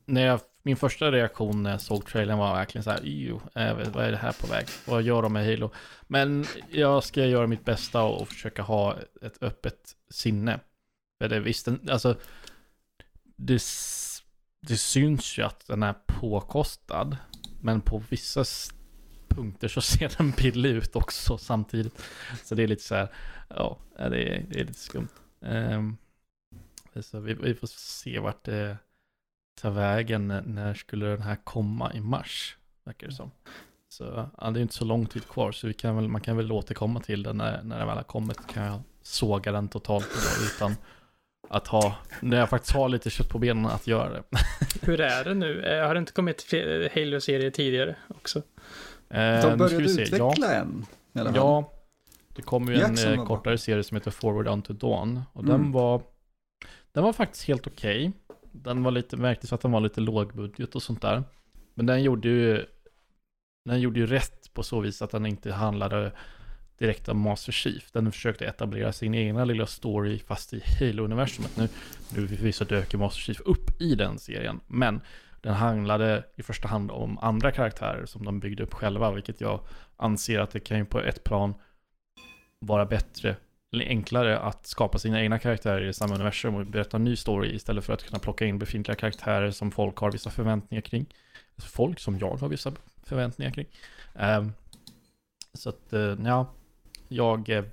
när jag min första reaktion när jag såg trailern var verkligen så här, äh, vad är det här på väg? Vad gör de med Halo? Men jag ska göra mitt bästa och försöka ha ett öppet sinne. För det visst, alltså, det, det syns ju att den är påkostad. Men på vissa punkter så ser den billig ut också samtidigt. Så det är lite så här, ja, det är, det är lite skumt. Um, så vi, vi får se vart det ta vägen? När skulle den här komma i mars? Verkar det som. Så ja, det är inte så lång tid kvar så vi kan väl, man kan väl återkomma till den när, när den väl har kommit. Kan jag såga den totalt då, utan att ha, när jag faktiskt har lite kött på benen att göra det. Hur är det nu? Eh, har det inte kommit Halo-serier tidigare också? Eh, De började utveckla ja. en. Ja, det kom ju en eh, kortare serie som heter Forward Unto Dawn. Och mm. den var, den var faktiskt helt okej. Okay. Den var lite, märktes att den var lite lågbudget och sånt där. Men den gjorde ju, den gjorde ju rätt på så vis att den inte handlade direkt om Master Chief. Den försökte etablera sin egna lilla story fast i Halo-universumet. Nu, nu förvisso dök Master Chief upp i den serien, men den handlade i första hand om andra karaktärer som de byggde upp själva, vilket jag anser att det kan ju på ett plan vara bättre enklare att skapa sina egna karaktärer i samma universum och berätta en ny story istället för att kunna plocka in befintliga karaktärer som folk har vissa förväntningar kring. Alltså folk som jag har vissa förväntningar kring. Um, så att, eh, ja, jag är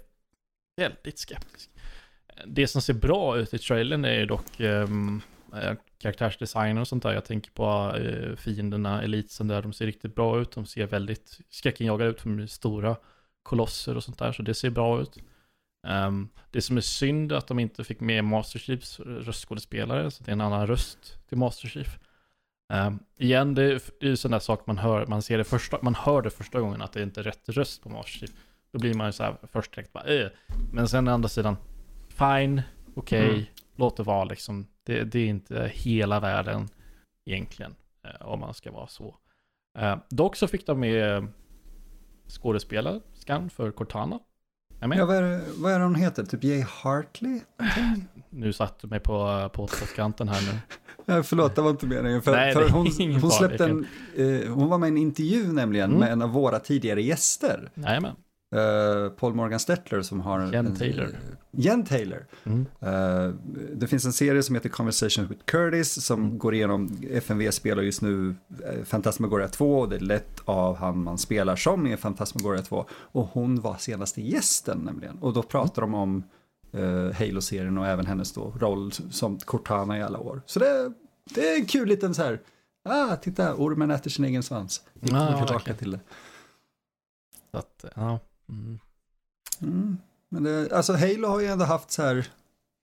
väldigt skeptisk. Det som ser bra ut i trailern är dock ehm, eh, um, karaktärsdesigner och sånt där. Jag tänker på uh, fienderna, elitsen där, de ser riktigt bra ut. De ser väldigt skräckinjagade ut, för stora kolosser och sånt där, så det ser bra ut. Um, det som är synd är att de inte fick med Master Chiefs röstskådespelare, så det är en annan röst till Master Chief. Um, igen, det är, det är ju sån där sak man hör, man ser det första, man hör det första gången att det inte är rätt röst på Master Chief. Då blir man ju så här först direkt bara eh. Men sen å andra sidan, fine, okej, Mm. låt det vara liksom. Det, det är inte hela världen egentligen, eh, om man ska vara så. Eh, dock så fick de med skådespelerskan för Cortana. Ja, vad, är, det- vad är det hon heter? Typ Jay Hartley? Nu satte du mig på, på pottkanten här nu. Ja, förlåt, det var inte meningen. För, Nej, för hon, hon släppte en, eh, hon var med i en intervju nämligen Mm. med en av våra tidigare gäster. Jajamän. Eh, Paul Morgan Stettler som har... en- Jen en- Taylor. Jen Taylor. Mm. Eh, det finns en serie som heter Conversations with Curtis som Mm. går igenom, FMV spelar just nu uh, Fantasmagoria 2 och det är lett av han man spelar som i Fantasmagoria 2. Och hon var senaste gästen nämligen. Och då pratar de om uh, Halo-serien och även hennes då roll som Cortana i alla år. Så det, det är en kul liten så här, ah titta, ormen äter sin egen svans. Vi kommer tillbaka verkligen. till det. Så att, ja. Mm. Mm. Men det, alltså Halo har ju ändå haft så här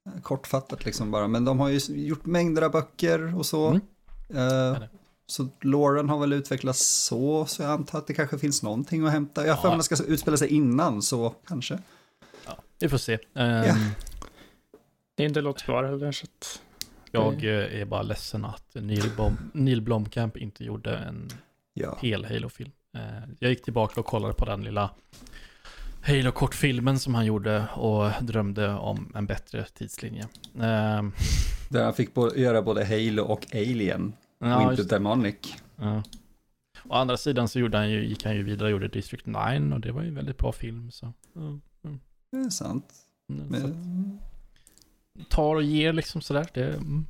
eh, kortfattat liksom bara, men de har ju gjort mängder av böcker och så. Mm. Det. så Lauren har väl utvecklats så, så jag antar att det kanske finns någonting att hämta. Jag har för mig ska utspela sig innan, så kanske. Ja, vi får se. Ehm, Ja. Det är inte låt kvar heller, så att... Jag eh, är bara ledsen att Neil, Bom, Neil Blomkamp inte gjorde en Ja. hel Halo-film. Jag gick tillbaka och kollade på den lilla Halo-kortfilmen som han gjorde och drömde om en bättre tidslinje. Ehm, Där han fick bo- göra både Halo och Alien, Ja, och inte. Demonic. Ja. Å andra sidan så gjorde han ju, gick han ju vidare och gjorde District 9 och det var ju en väldigt bra film. Så, mm. Det är sant. så att, Men, tar och ger liksom sådär. Det, mm.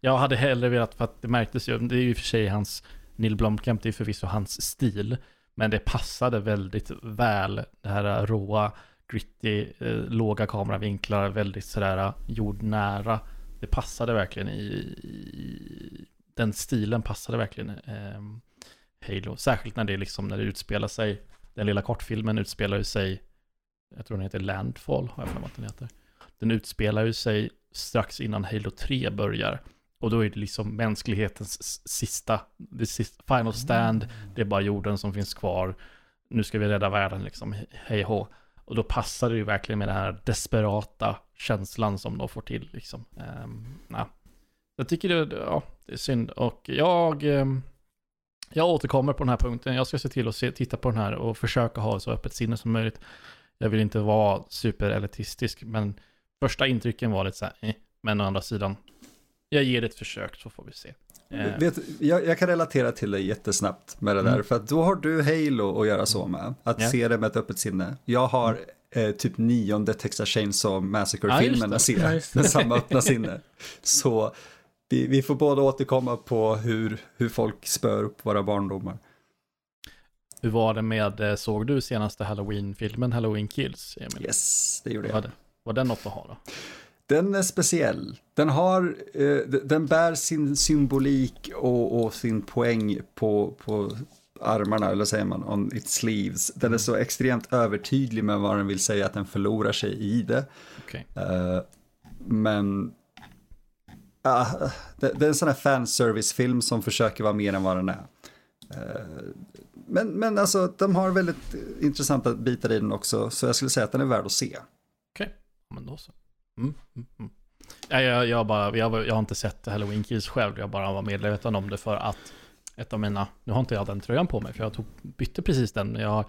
Jag hade hellre velat, för att det märktes ju, det är ju i och för sig hans, Neil Blomkamp, det är förvisso hans stil, men det passade väldigt väl, det här råa, gritty, eh, låga kameravinklar, väldigt sådär eh, jordnära. Det passade verkligen i, i den stilen passade verkligen eh, Halo, särskilt när det liksom, när det utspelar sig, den lilla kortfilmen utspelar ju sig, jag tror den heter Landfall, har jag för mig att den heter. Den utspelar ju sig strax innan Halo 3 börjar. Och då är det liksom mänsklighetens sista, det sista final stand, det är bara jorden som finns kvar. Nu ska vi rädda världen liksom, he- hej hå. Och då passar det ju verkligen med den här desperata känslan som de får till liksom. Um, ja. Jag tycker det, ja, det är synd. Och jag, ehm, jag återkommer på den här punkten. Jag ska se till att se, titta på den här och försöka ha så öppet sinne som möjligt. Jag vill inte vara superelitistisk, men första intrycken var lite så här, eh. men å andra sidan, jag ger det ett försök så får vi se. Eh, Vet, jag, jag kan relatera till det jättesnabbt med det där, Mm. för att då har du Halo att göra så med. Att Ja. se det med ett öppet sinne. Jag har eh, typ nionde Texas Chainsaw Ja, Massacre-filmen just att. Ja, se det. med samma öppna sinne. Så vi, vi får båda återkomma på hur, hur folk spör upp våra barndomar. hur var det med, eh, såg du senaste Halloween-filmen Halloween Kills, Emil? Yes, det gjorde Var, jag. det, var den något att ha då? Den är speciell. Den har, eh, den bär sin symbolik och, och sin poäng på, på armarna, eller säger man, on its sleeves. Den är så extremt övertydlig med vad den vill säga, att den förlorar sig i det. Okej. Eh, men ah, det, det är en sån här fanservice-film som försöker vara mer än vad den är. Eh, men, men alltså, de har väldigt intressanta bitar i den också, så jag skulle säga att den är värd att se. Ja, Men då så. Mm, mm, mm. Ja, jag, jag, bara, jag, jag har inte sett Halloween Kills själv, jag bara var medveten om det för att ett av mina, nu har inte jag den tröjan på mig för jag tog, bytte precis den, jag har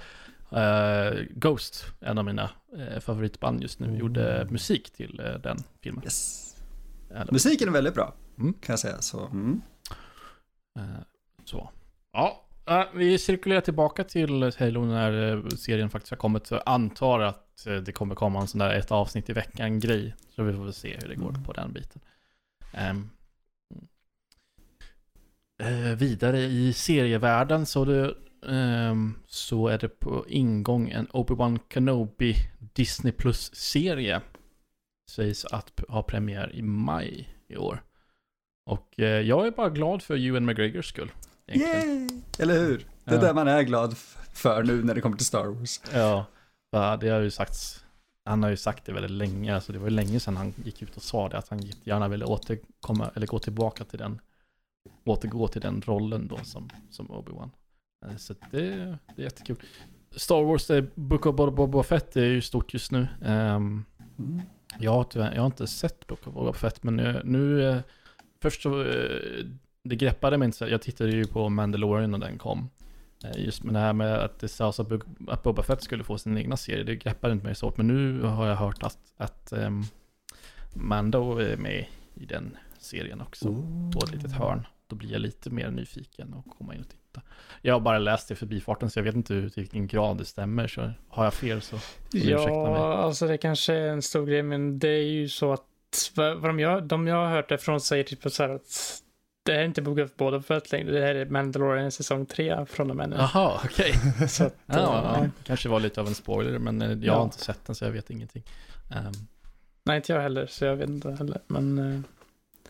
eh, Ghost, en av mina eh, favoritband just nu, gjorde musik till eh, den filmen. Yes. Musiken är väldigt bra, Mm. kan jag säga. Så, mm. Så. Ja, vi cirkulerar tillbaka till Halo när serien faktiskt har kommit. Så jag antar att eh, det kommer komma en sån där ett avsnitt i veckan grej. Så vi får väl se hur det går på den biten. Ehm. Eh, vidare i serievärlden så, det, ehm, så är det på ingång en Obi-Wan Kenobi Disney Plus-serie. Sägs att ha premiär i maj i år. Och eh, jag är bara glad för Ewan McGregors skull. egentligen. Yay! Eller hur? Det är Ja. det man är glad för nu när det kommer till Star Wars. Ja, för det har ju sagts. Han har ju sagt det väldigt länge, alltså det var ju länge sedan han gick ut och sa det, att han gärna ville återkomma, eller gå tillbaka till den, återgå till den rollen då som, som Obi-Wan. Eh, Så det, det är jättekul. Star Wars, eh, Book of Boba Fett är ju stort just nu. Um, jag, jag har inte sett Book of Boba Fett, men nu, nu eh, först så, eh, det greppade mig inte, så jag tittade ju på Mandalorian när den kom. Eh, Just med det här med att det sades att, Bo- att Boba Fett skulle få sin egna serie, det greppade inte mig så hårt. Men nu har jag hört att, att ehm, Mando är med i den serien också, på ett litet hörn. Då blir jag lite mer nyfiken och komma in och titta. Jag har bara läst det i förbifarten så jag vet inte hur, till vilken grad det stämmer. Så har jag fel så mig. Ja, alltså det kanske är en stor grej, men det är ju så att vad, de, gör, de jag har hört ifrån säger typ så här att det här är inte Book of Boba Fett längre, det här är Mandalorian säsong 3 från och med nu. Jaha, okej. Att, Ja, ja, eh, kanske var lite av en spoiler, men eh, jag Ja. har inte sett den så jag vet ingenting. Ehm, Nej, inte jag heller, så jag vet inte heller. Men eh,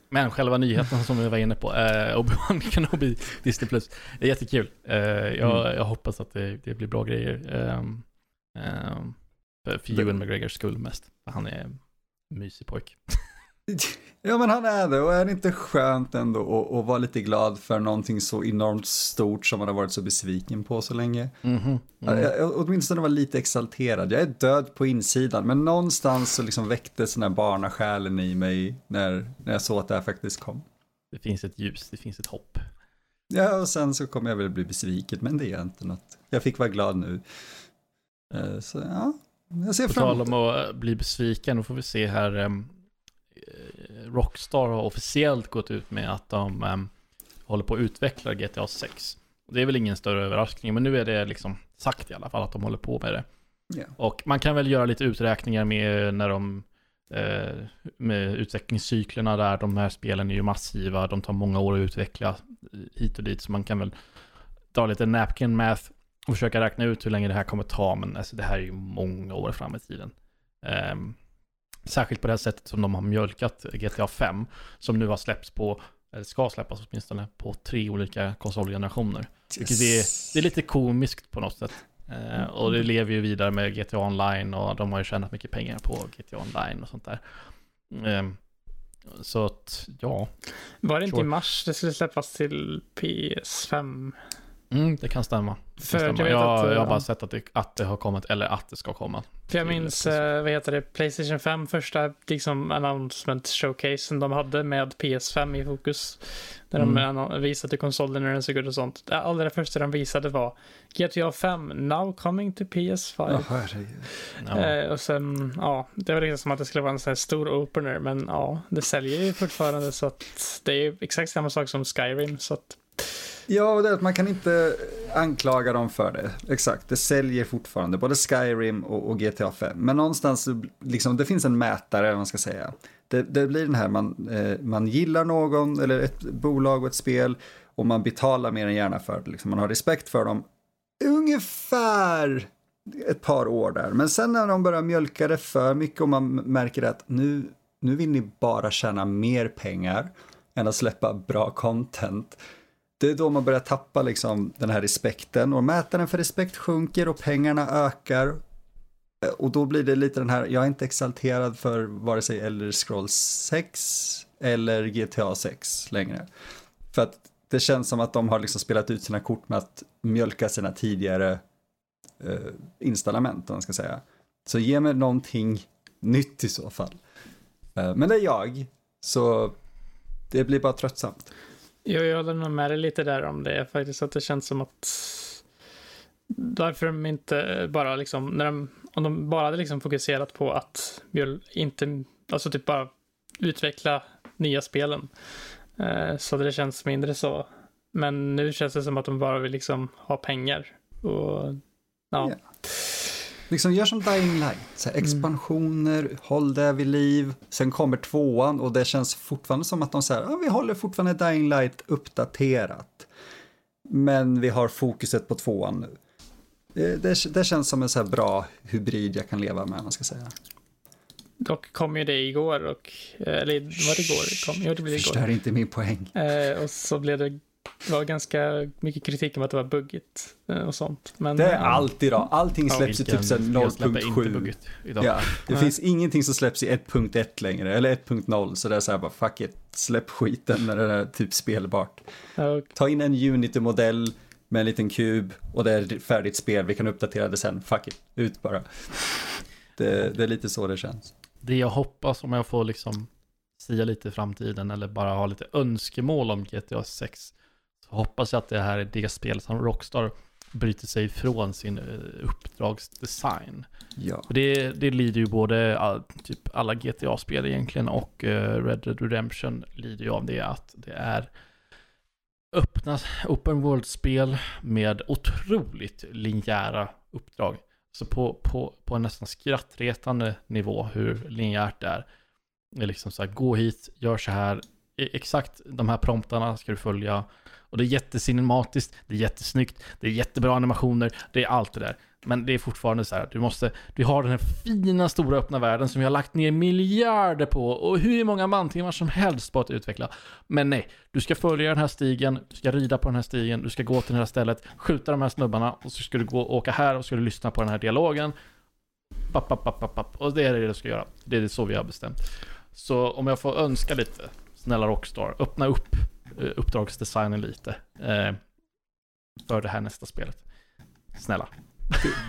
Men själva nyheten som vi var inne på, eh, Obi-Wan Kenobi, Disney Plus, är jättekul. Eh, jag, Mm. jag hoppas att det, det blir bra grejer. Um, um, för för Ewan McGregors skull mest. För han är en mysig pojk. Ja men han är det och är det inte skönt ändå att- att vara lite glad för någonting så enormt stort som man har varit så besviken på så länge. Mhm. Jag, jag, åtminstone var lite exalterad. Jag är död på insidan men någonstans så liksom väcktes den här barnasjälen i mig när, när jag såg att det här faktiskt kom. Det finns ett ljus, det finns ett hopp. Ja och sen så kommer jag väl bli besviken men det är inte något. Jag fick vara glad nu. Eh, Så ja, jag ser På fram tal emot om att bli besviken, då får vi se här. Rockstar har officiellt gått ut med att de ehm, håller på att utveckla GTA 6. Och Det är väl ingen större överraskning, men nu är det liksom sagt i alla fall att de håller på med det. Ja. Och man kan väl göra lite uträkningar med när de eh, med utvecklingscyklerna där, de här spelen är ju massiva, de tar många år att utveckla hit och dit, så man kan väl dra lite napkin math och försöka räkna ut hur länge det här kommer ta, men alltså det här är ju många år fram i tiden. Ehm, särskilt på det här sättet som de har mjölkat GTA 5, som nu har släppts på, eller ska släppas åtminstone, på tre olika konsolgenerationer. Vilket det, det är lite komiskt på något sätt. Eh, och det lever ju vidare med GTA Online och de har ju tjänat mycket pengar på GTA Online och sånt där. Ehm, så att, ja, var det inte i mars det skulle släppas till PS5? Mm, det kan stämma. Det kan För jag stämma. vet Jag, att, jag har eh, bara sett att det, att det har kommit, eller att det ska komma. För jag minns, PS5. eh, vad heter det, Playstation 5 första liksom announcement showcasen de hade med PS5 i fokus. Där de Mm. annon- visade konsolen när den såg ut och sånt. Det allra första de visade var GTA 5 now coming to PS5. Ja, herregud. Ja. Eh, och sen, ja, det var liksom som att det skulle vara en sån här stor opener, men ja, det säljer ju fortfarande så att det är ju exakt samma sak som Skyrim, så att Ja, och det är att man kan inte anklaga dem för det. Exakt, det säljer fortfarande både Skyrim och, och GTA 5. Men någonstans, liksom, det finns en mätare, vad man ska säga. Det, det blir den här, man, eh, man gillar någon eller ett bolag och ett spel och man betalar mer än gärna för det. Liksom, man har respekt för dem ungefär ett par år där. Men sen när de börjar mjölka det för mycket och man märker att nu, nu vill ni bara tjäna mer pengar än att släppa bra content. Det är då man börjar tappa liksom den här respekten och mätaren för respekt sjunker och pengarna ökar. Eh, och då blir det lite den här, jag är inte exalterad för vare sig Elder Scrolls 6 eller GTA 6 längre. För att det känns som att de har liksom spelat ut sina kort med att mjölka sina tidigare eh, installament, om man ska säga. Så ge mig någonting nytt i så fall. Eh, men det är jag, så det blir bara tröttsamt jag, jag håller nog med dig lite där om det faktiskt, att det känns som att varför de inte bara liksom, när de, om de bara hade liksom fokuserat på att inte, alltså typ bara utveckla nya spelen. Eh, så det känns mindre så. Men nu känns det som att de bara vill liksom ha pengar. Och ja. Yeah. Liksom gör som Dying Light, så här, expansioner, håll det vid liv. Sen kommer tvåan och det känns fortfarande som att de säger, ja, vi håller fortfarande Dying Light uppdaterat. Men vi har fokuset på tvåan nu. Det, det, det känns som en så här bra hybrid jag kan leva med, man ska säga. Dock kom ju det igår och, eh, eller var det igår? Kom, jo, det blev igår. Förstör inte min poäng. Eh, och så blev det var ganska mycket kritik om att det var buggigt eh, och sånt. Men, Det är ja. alltid då, allting släpps i typ så här jag släpper inte 0.7. bugget idag. Ja, det Nej. finns ingenting som släpps i 1.1 längre, eller 1.0, så det är så här bara fuck it, släpp skiten när det är typ spelbart. Och, Ta in en Unity-modell med en liten kub och det är ett färdigt spel, vi kan uppdatera det sen, fuck it, ut bara. Det, det är lite så det känns. Det jag hoppas om jag får liksom sia lite i framtiden eller bara ha lite önskemål om GTA 6 så hoppas jag att det här är det spel som Rockstar bryter sig ifrån sin eh, uppdragsdesign. Ja. Det, det lider ju både all, typ alla GTA-spel egentligen och uh, Red Dead Redemption lider ju av det att det är öppna open world-spel med otroligt linjära uppdrag. Så på, på, på en nästan skrattretande nivå hur linjärt det är. Det är liksom så här, gå hit, gör så här, E- exakt de här promptarna ska du följa. Och det är jättecinematiskt, det är jättesnyggt, det är jättebra animationer, det är allt det där. Men det är fortfarande så här, du måste, du har den här fina stora öppna världen som vi har lagt ner miljarder på och hur många mantimmar som helst på att utveckla. Men nej, du ska följa den här stigen, du ska rida på den här stigen, du ska gå till det här stället, skjuta de här snubbarna och så ska du gå och åka här och så ska du lyssna på den här dialogen. Papp, papp, papp, papp, papp. Och det är det du ska göra. Det är så vi har bestämt. Så om jag får önska lite, snälla Rockstar, öppna upp uppdragsdesignen lite. Eh, för det här nästa spelet. Snälla.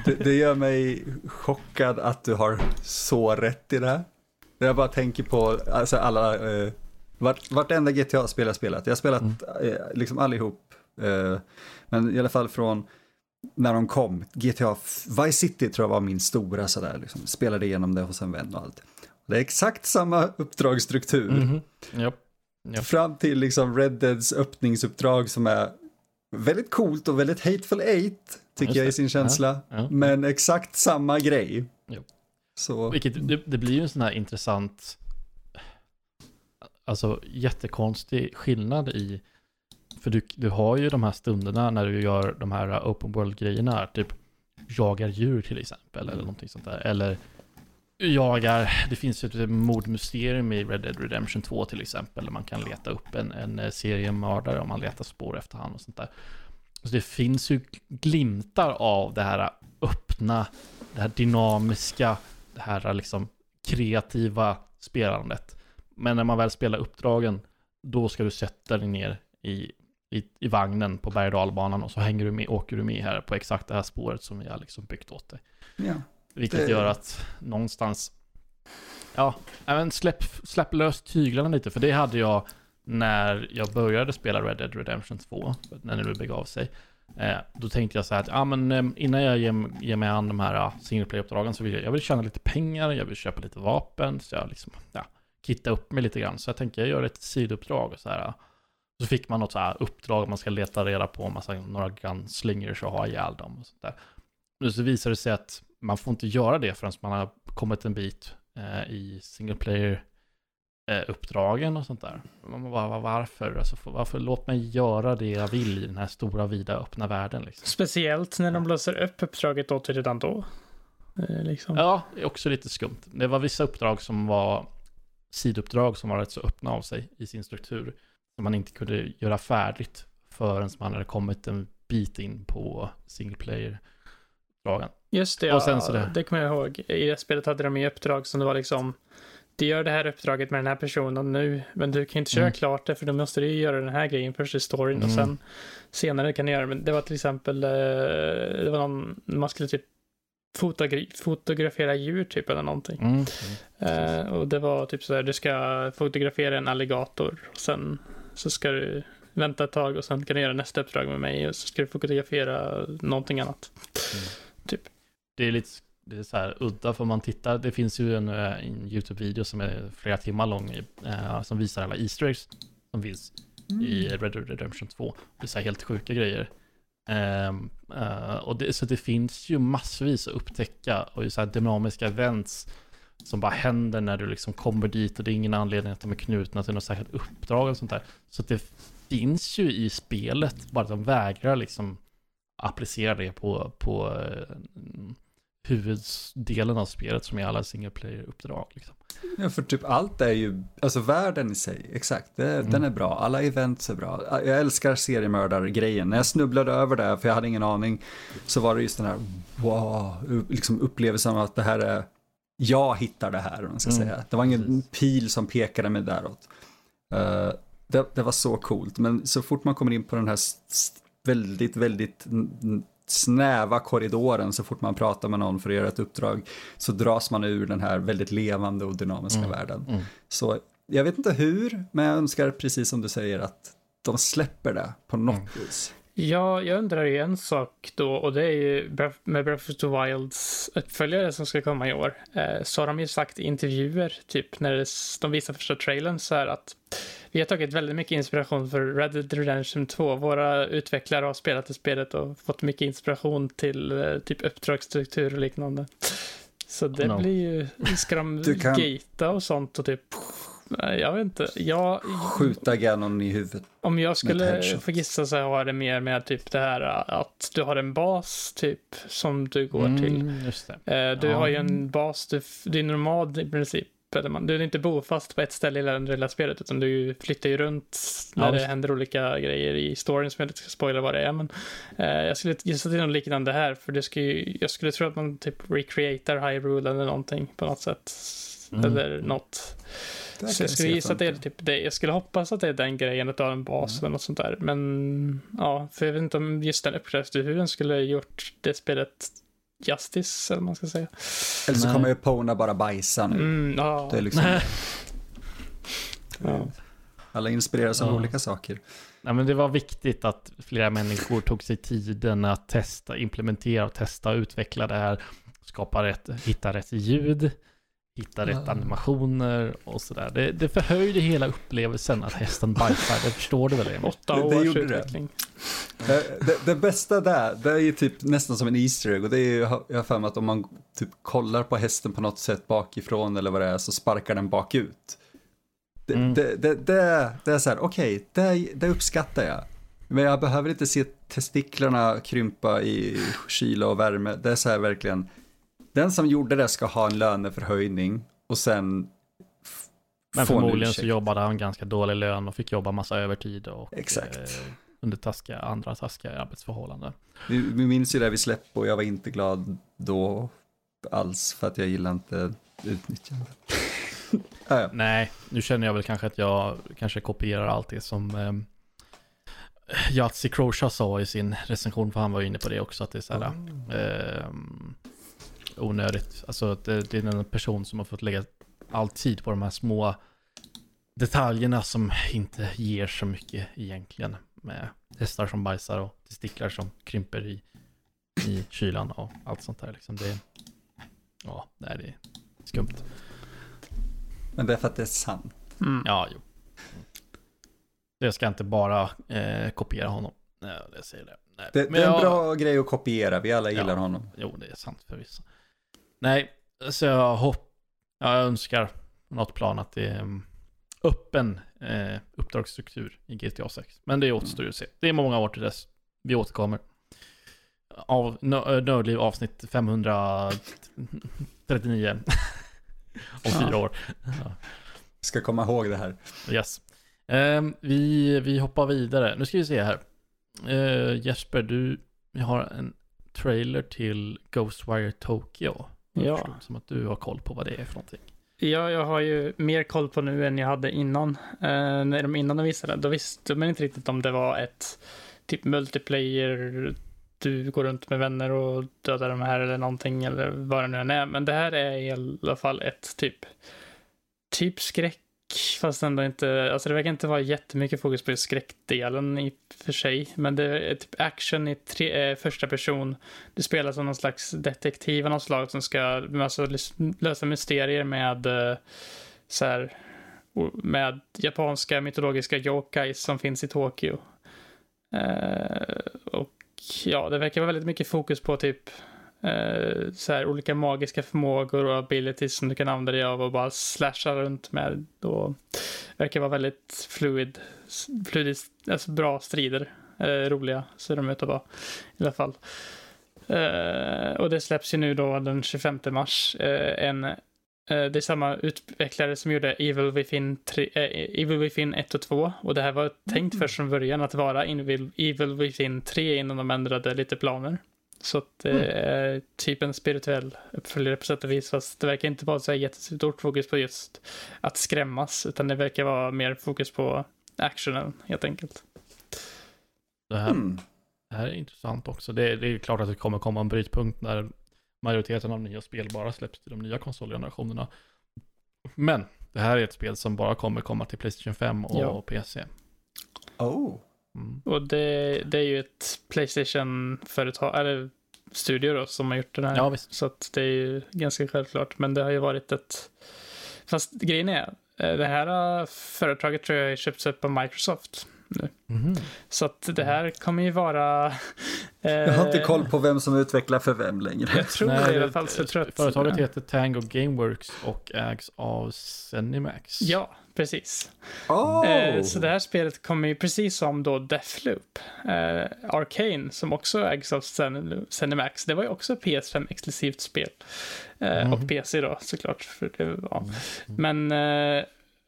Det, det gör mig chockad att du har så rätt i det här. Jag bara tänker på alltså alla, eh, vart, vartenda GTA-spel jag spelat. Jag har spelat Mm. eh, liksom allihop. Eh, men i alla fall från när de kom. GTA Vice City tror jag var min stora sådär. Liksom. Spelade igenom det hos en vän och allt. Det är exakt samma uppdragsstruktur. Mhm. Japp. Japp. Fram till liksom Red Deads öppningsuppdrag som är väldigt coolt och väldigt hateful eight tycker jag i sin känsla. Ja. Men exakt samma grej. Jo. Så, Vilket, det, det blir ju en sån här intressant, alltså jättekonstig skillnad i, för du, du har ju de här stunderna när du gör de här open world-grejerna, typ jagar djur till exempel, eller någonting sånt där, eller jagar, det finns ju ett mordmysterium i Red Dead Redemption 2 till exempel, där man kan leta upp en, en eh, seriemördare om man letar spår efter han och sånt där. Så det finns ju glimtar av det här öppna, det här dynamiska, det här liksom kreativa spelandet. Men när man väl spelar uppdragen, då ska du sätta dig ner i, i, i vagnen på berg och dalbanan och så hänger du med, åker du med här på exakt det här spåret som vi har liksom byggt åt dig. ja. Vilket Det- gör att någonstans, ja, även släpp, släpp lös tyglarna lite, för det hade jag när jag började spela Red Dead Redemption 2, när det nu begav sig. Eh, då tänkte jag så här att, ja men eh, innan jag ger, ger mig an de här uh, single play-uppdragen så vill jag, jag vill tjäna lite pengar, jag vill köpa lite vapen, så jag liksom, ja, kitta upp mig lite grann. Så jag tänker, jag gör ett sidouppdrag och så här. uh, Så fick man något så här uppdrag, man ska leta reda på massa, några gunslingers och ha ihjäl dem och sånt där. Nu så visar det sig att man får inte göra det förrän man har kommit en bit eh, i single player eh, och sånt där. Man bara, var- varför? Alltså, för- varför? Låt mig göra det jag vill i den här stora, vida, öppna världen. Liksom. Speciellt när de låser upp uppdraget åt redan då. Eh, liksom. Ja, det är också lite skumt. Det var vissa uppdrag som var sidouppdrag som var rätt så öppna av sig i sin struktur. Som man inte kunde göra färdigt förrän man hade kommit en bit in på single player-uppdragen. Just det, Och sen så det- det kommer jag ihåg. I det spelet hade de ju uppdrag som det var liksom du gör det här uppdraget med den här personen nu, men du kan inte köra Mm. klart det för då måste du göra den här grejen först i storyn och Mm. sen senare kan du göra det. Men det var till exempel, eh, det var någon, man skulle typ fotogra- fotografera djur typ eller någonting. Mm. Eh, och det var typ så här, du ska fotografera en alligator och sen så ska du vänta ett tag och sen kan du göra nästa uppdrag med mig och så ska du fotografera någonting annat. Det är lite det är så här udda för man tittar, det finns ju en, eh, en YouTube-video som är flera timmar lång eh, som visar alla Easter eggs som finns i Red Dead Redemption 2. Det är så här helt sjuka grejer. Ehm, eh, och det, så det finns ju massvis att upptäcka och så här dynamiska events som bara händer när du liksom kommer dit och det är ingen anledning att de är knutna till något särskilt uppdrag och sånt där. Så det finns ju i spelet, bara att de vägrar liksom applicera det på, på eh, huvuddelen av spelet som är alla single player-uppdrag. Liksom. Ja, för typ allt är ju, alltså världen i sig, exakt, det, Mm. den är bra, alla events är bra. Jag älskar seriemördargrejen. När jag snubblade över det, för jag hade ingen aning, så var det just den här, wow, liksom upplevelsen av att det här är, jag hittar det här, om man ska Mm, säga. Det var ingen precis. pil som pekade mig däråt. Uh, det, det var så coolt, men så fort man kommer in på den här väldigt, väldigt snäva korridoren så fort man pratar med någon för att göra ett uppdrag så dras man ur den här väldigt levande och dynamiska mm. världen. Mm. Så jag vet inte hur, men jag önskar precis som du säger att de släpper det på något mm. vis. Ja, jag undrar ju en sak då och det är ju med Breath of the Wilds uppföljare som ska komma i år. Eh, så har de ju sagt i intervjuer, typ när de visar första trailern så här att vi har tagit väldigt mycket inspiration för Red Dead Redemption 2. Våra utvecklare har spelat det spelet och fått mycket inspiration till eh, typ uppdragsstruktur och liknande. Så det no. blir ju, ska de kan... gata och sånt och typ jag vet inte. Jag, Skjuta Ganon i huvudet. Om jag skulle få gissa så har det mer med typ det här att du har en bas typ som du går mm, till. Just det. Eh, du ja. har ju en bas, du, du är normal i princip. Du är inte bofast på ett ställe i det lilla spelet utan du flyttar ju runt när ja, det händer olika grejer i storyn som jag inte ska spoila vad det är. Men eh, jag skulle gissa till något liknande här för det ska ju, jag skulle tro att man typ recreatar Hyrule eller någonting på något sätt. Mm. Eller något. Så jag skulle gissa att det är typ det. Jag skulle hoppas att det är den grejen, att du har en bas mm. eller något sånt där. Men ja, för jag vet inte om just den uppgraderingen skulle gjort det spelet Justice, eller vad man ska säga. Eller så kommer ju Pona bara bajsa nu. Mm, ja. Det är liksom... ja. Alla inspireras av ja. olika saker. Nej, men det var viktigt att flera människor tog sig tiden att testa, implementera och testa och utveckla det här. Skapa rätt, hitta rätt ljud, hitta rätt animationer och sådär. Det, det förhöjde hela upplevelsen att hästen bajsar, det förstår du väl? Emil? Åtta års det, det utveckling. Det. Det, det, bästa där, det är ju typ nästan som en Easter egg och det är ju, jag har för mig att om man typ kollar på hästen på något sätt bakifrån eller vad det är så sparkar den bakut. Det, mm. det, det, det, det är så här, okej, okay, det, det uppskattar jag. Men jag behöver inte se testiklarna krympa i kyla och värme. Det är så här verkligen, den som gjorde det ska ha en löneförhöjning och sen Men förmodligen så jobbade han ganska dålig lön och fick jobba massa övertid och Exakt. Eh, under taskiga, andra taskiga arbetsförhållanden. Vi, vi minns ju det vi släppte och jag var inte glad då alls för att jag gillar inte utnyttjande. äh. Nej, nu känner jag väl kanske att jag kanske kopierar allt det som eh, Yatzy Crosha sa i sin recension, för han var inne på det också, att det är så här, mm. eh, onödigt. Alltså det, det är en person som har fått lägga all tid på de här små detaljerna som inte ger så mycket egentligen. Med hästar som bajsar och testiklar som krymper i, i kylan och allt sånt där. Liksom det, ja, det är skumt. Men det är för att det är sant. Mm. Ja, jo. Jag ska inte bara eh, kopiera honom. Nej, det säger det. Nej. Det, det är en jag... bra grej att kopiera, vi alla gillar ja, honom. Jo, det är sant förvisso. Nej, så jag hopp... jag önskar något plan att det är mm, öppen eh, uppdragsstruktur i GTA 6. Men det återstår ju att se. Det är många år till dess. Vi återkommer. Av Nördliv avsnitt 539. Om fyra ja. år. Ja. Ska komma ihåg det här. Yes. Eh, vi, vi hoppar vidare. Nu ska vi se här. Eh, Jesper, du har en trailer till Ghostwire Tokyo. Ja. Som att du har koll på vad det är för någonting. Ja, jag har ju mer koll på nu än jag hade innan. Eh, när de innan de visade, då visste man inte riktigt om det var ett typ multiplayer, du går runt med vänner och dödar de här eller någonting eller vad det nu än är. Men det här är i alla fall ett typ, typ skräck fast ändå inte, alltså det verkar inte vara jättemycket fokus på skräckdelen i och för sig, men det är typ action i tre, eh, första person. Du spelar som någon slags detektiv av något slag som ska alltså, lösa mysterier med eh, så här, med japanska mytologiska yokais som finns i Tokyo. Eh, och ja, det verkar vara väldigt mycket fokus på typ eh, så här, olika magiska förmågor och abilities som du kan använda dig av och bara slasha runt med. Och verkar vara väldigt fluid, fluid alltså bra strider. Eh, roliga ser de ut att vara i alla fall. Eh, och det släpps ju nu då den 25 mars. Eh, en eh, det är samma utvecklare som gjorde Evil Within, 3, äh, eh, Evil Within 1 och 2. Och det här var tänkt mm. först från början att vara Evil, Evil Within 3 innan de ändrade lite planer. Så att det mm. är typ en spirituell uppföljare på sätt och vis. Fast det verkar inte vara så jättestort fokus på just att skrämmas. Utan det verkar vara mer fokus på actionen helt enkelt. Det här, mm. Det här är intressant också. Det, det är klart att det kommer komma en brytpunkt när majoriteten av nya spel bara släpps till de nya konsolgenerationerna. Men det här är ett spel som bara kommer komma till Playstation 5 och Ja. PC. Oh. Mm. Och det, det är ju ett Playstation-företag, eller studio då, som har gjort den här. Ja, visst. Så att det är ju ganska självklart. Men det har ju varit ett... Fast grejen är, eh, det här eh, företaget tror jag är köpts upp av Microsoft. Mhm. Så att det här kommer ju vara... eh, Jag har inte koll på vem som utvecklar för vem längre. Jag tror Nej, det i alla fall. Så jag tror att, Företaget heter Tango Gameworks och ägs av Zenimax. Ja, precis. Oh. Eh, så det här spelet kommer ju precis som då Deathloop. Eh, Arcane, som också ägs av Cin- Cinemax, det var ju också PS5-exklusivt spel. Eh, Mhm. Och PC då, såklart. För det, ja. Mm. Men eh,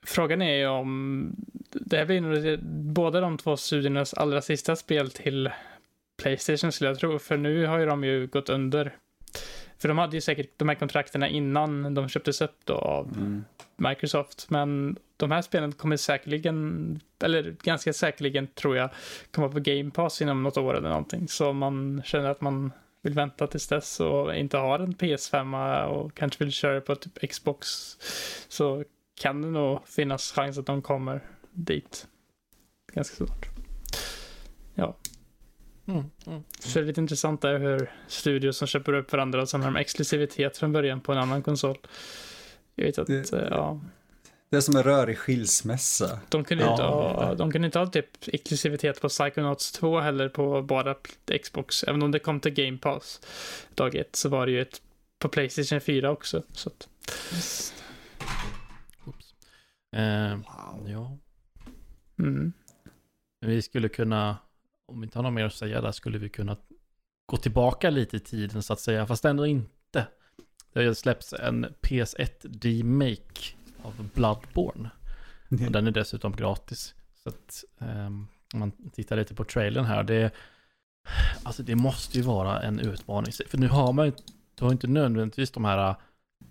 frågan är ju om... Det här blir nog båda de två studiernas allra sista spel till Playstation skulle jag tro. För nu har ju de ju gått under. För de hade ju säkert de här kontrakterna innan de köptes upp då av Mm. Microsoft. Men de här spelen kommer säkerligen, eller ganska säkerligen tror jag, komma på Game Pass inom något år eller någonting. Så om man känner att man vill vänta tills dess och inte har en PS5 och kanske vill köra på typ Xbox så kan det nog finnas chans att de kommer dit ganska snart. Mm. Mm. Så det är lite intressant där hur studios som köper upp varandra och sen har de exklusivitet från början på en annan konsol. Jag vet att, Det- eh, ja. Det är som en rörig skilsmässa. De kunde, Ja, inte ha, de kunde inte ha typ exklusivitet på Psychonauts 2 heller på bara Xbox. Även om det kom till Game Pass dag ett så var det ju ett på Playstation 4 också. Så att, Oops. Eh, Wow. ja. mm. Vi skulle kunna, om vi inte har något mer att säga där, skulle vi kunna gå tillbaka lite i tiden så att säga, fast ändå inte. Det har släppts en PS1 remake av Bloodborne. Och den är dessutom gratis. Så att ehm, om man tittar lite på trailern här, det, alltså det måste ju vara en utmaning. För nu har man ju, du har inte nödvändigtvis de här äh,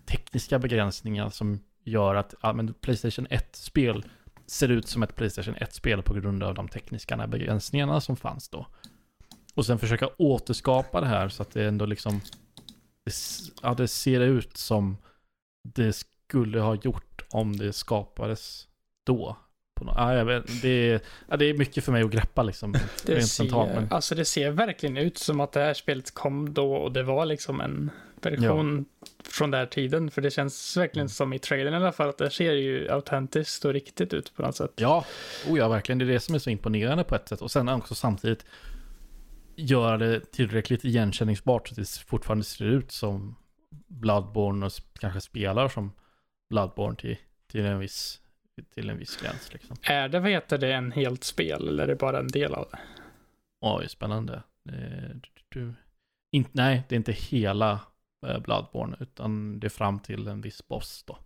tekniska begränsningarna som gör att ja, men Playstation 1-spel ser ut som ett Playstation 1-spel på grund av de tekniska begränsningarna som fanns då. Och sen försöka återskapa det här så att det ändå liksom, ja, det ser ut som det skulle ha gjort om det skapades då. Nå- ja, jag vet, det, är, ja, det är mycket för mig att greppa liksom. det, rent ser, men- alltså det ser verkligen ut som att det här spelet kom då och det var liksom en version från den här tiden. För det känns verkligen Mm. som i trailern i alla fall att det ser ju autentiskt och riktigt ut på något sätt. Ja, oh ja, verkligen. Det är det som är så imponerande på ett sätt. Och sen också samtidigt göra det tillräckligt igenkänningsbart så att det fortfarande ser ut som Bloodborne och kanske spelar som Bloodborne till, till, en, viss, till en viss gräns. Liksom. Är det, vad heter det, en helt spel eller är det bara en del av det? Oj, spännande. Du, du, du. In, nej, det är inte hela eh, Bloodborne, utan det är fram till en viss boss då.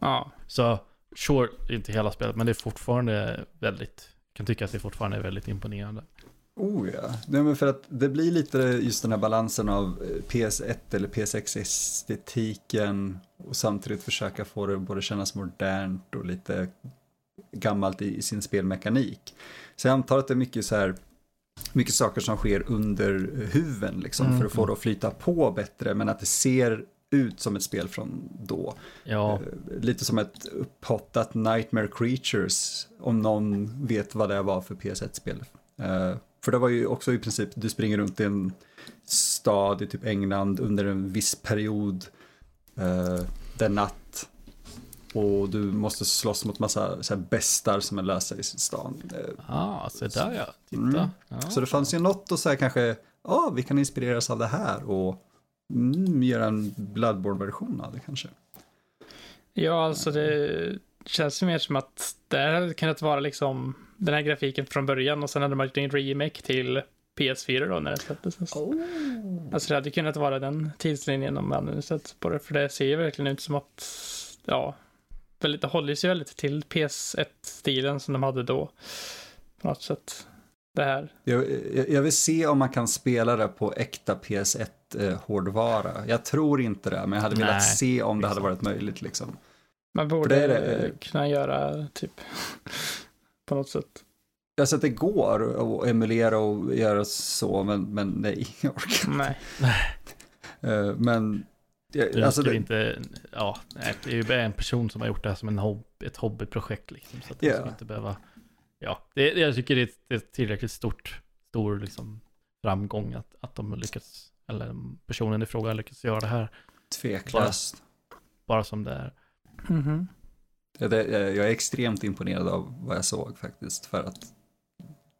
Ja, Så, sure, inte hela spelet, men det är fortfarande väldigt, jag kan tycka att det fortfarande är väldigt imponerande. Oh ja, Nej, men för att det blir lite just den här balansen av eh, PS1 eller PS6-estetiken och samtidigt försöka få det både kännas modernt och lite gammalt i, i sin spelmekanik. Så jag antar att det är mycket så här, mycket saker som sker under huven liksom Mm, för att få mm. det att flyta på bättre men att det ser ut som ett spel från då. Ja, Eh, Lite som ett upphottat Nightmare Creatures, om någon vet vad det var för PS1-spel. Eh, för det var ju också i princip, du springer runt i en stad i typ England under en viss period. Det är natt. Och du måste slåss mot massa så här, bestar som är lösa i stan. Eh, ah, så där ja. Titta. Mm. Ja. Så det fanns ju något att säga kanske, ja, vi kan inspireras av det här och mm, göra en Bloodborne-version av det kanske. ja alltså det känns ju mer som att det här hade kunnat vara liksom den här grafiken från början och sen hade man gjort en remake till PS4 då när det släpptes. Alltså det hade kunnat vara den tidslinjen om man hade sett på det, för det ser ju verkligen ut som att, ja, väldigt, det håller sig väldigt till PS1-stilen som de hade då. På något sätt. Det här. Jag, jag, jag vill se om man kan spela det på äkta PS1-hårdvara. jag tror inte det, men jag hade Nej, velat se om det hade liksom. varit möjligt. Liksom. Man borde det det. kunna göra typ på något sätt. Alltså att det går att emulera och göra så, men, men nej, jag orkar Nej. Eh, Men, Du alltså det, inte, ja, det är ju bara en person som har gjort det här som en hobb, ett hobbyprojekt liksom. Så att det Ja. ska inte behöva, ja, det, jag tycker det är, ett- det är ett tillräckligt stort, stor liksom framgång att, att de lyckats, eller personen i fråga lyckats göra det här, tveklöst. bara som det är. Mhm. Ja, det, jag är extremt imponerad av vad jag såg faktiskt, för att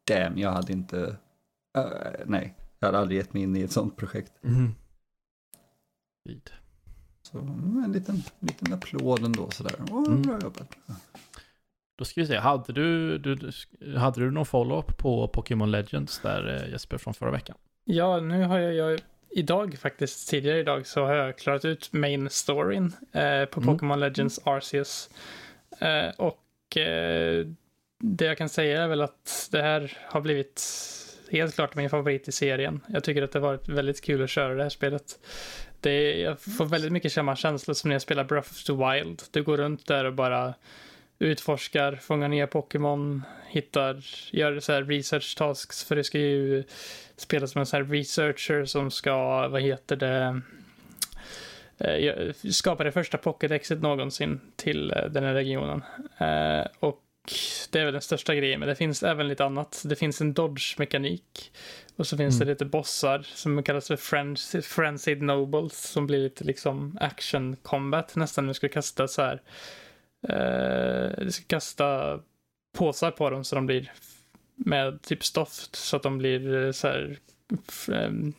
damn, jag hade inte, eh, nej, jag hade aldrig gett mig in i ett sånt projekt. Vid. Så mm, en liten, liten applåd ändå sådär. Åh, Mm. bra jobbat. Då ska vi se, hade du, du, hade du någon follow-up på Pokémon Legends där eh, Jesper från förra veckan? Ja, nu har jag, jag idag faktiskt, tidigare idag, så har jag klarat ut main storyn eh, på Mm. Pokémon Legends Arceus. Eh, Eh, och eh, det jag kan säga är väl att det här har blivit helt klart min favorit i serien. Jag tycker att det har varit väldigt kul att köra det här spelet. Det är, jag får väldigt mycket samma känsla som när jag spelar Breath of the Wild. Du går runt där och bara utforskar, fångar nya Pokémon, hittar, gör så här research tasks för det ska ju spela som en sån här researcher som ska, vad heter det, eh, gö- skapa det första pocketexet någonsin till eh, den här regionen. Eh, och det är väl den största grejen, men det finns även lite annat. Det finns en dodge-mekanik och så finns Mm. det lite bossar som kallas för French, Frenzied Nobles som blir lite liksom action combat nästan. Du ska kasta så här, eh, du ska kasta påsar på dem så de blir med typ stoft så att de blir så här um,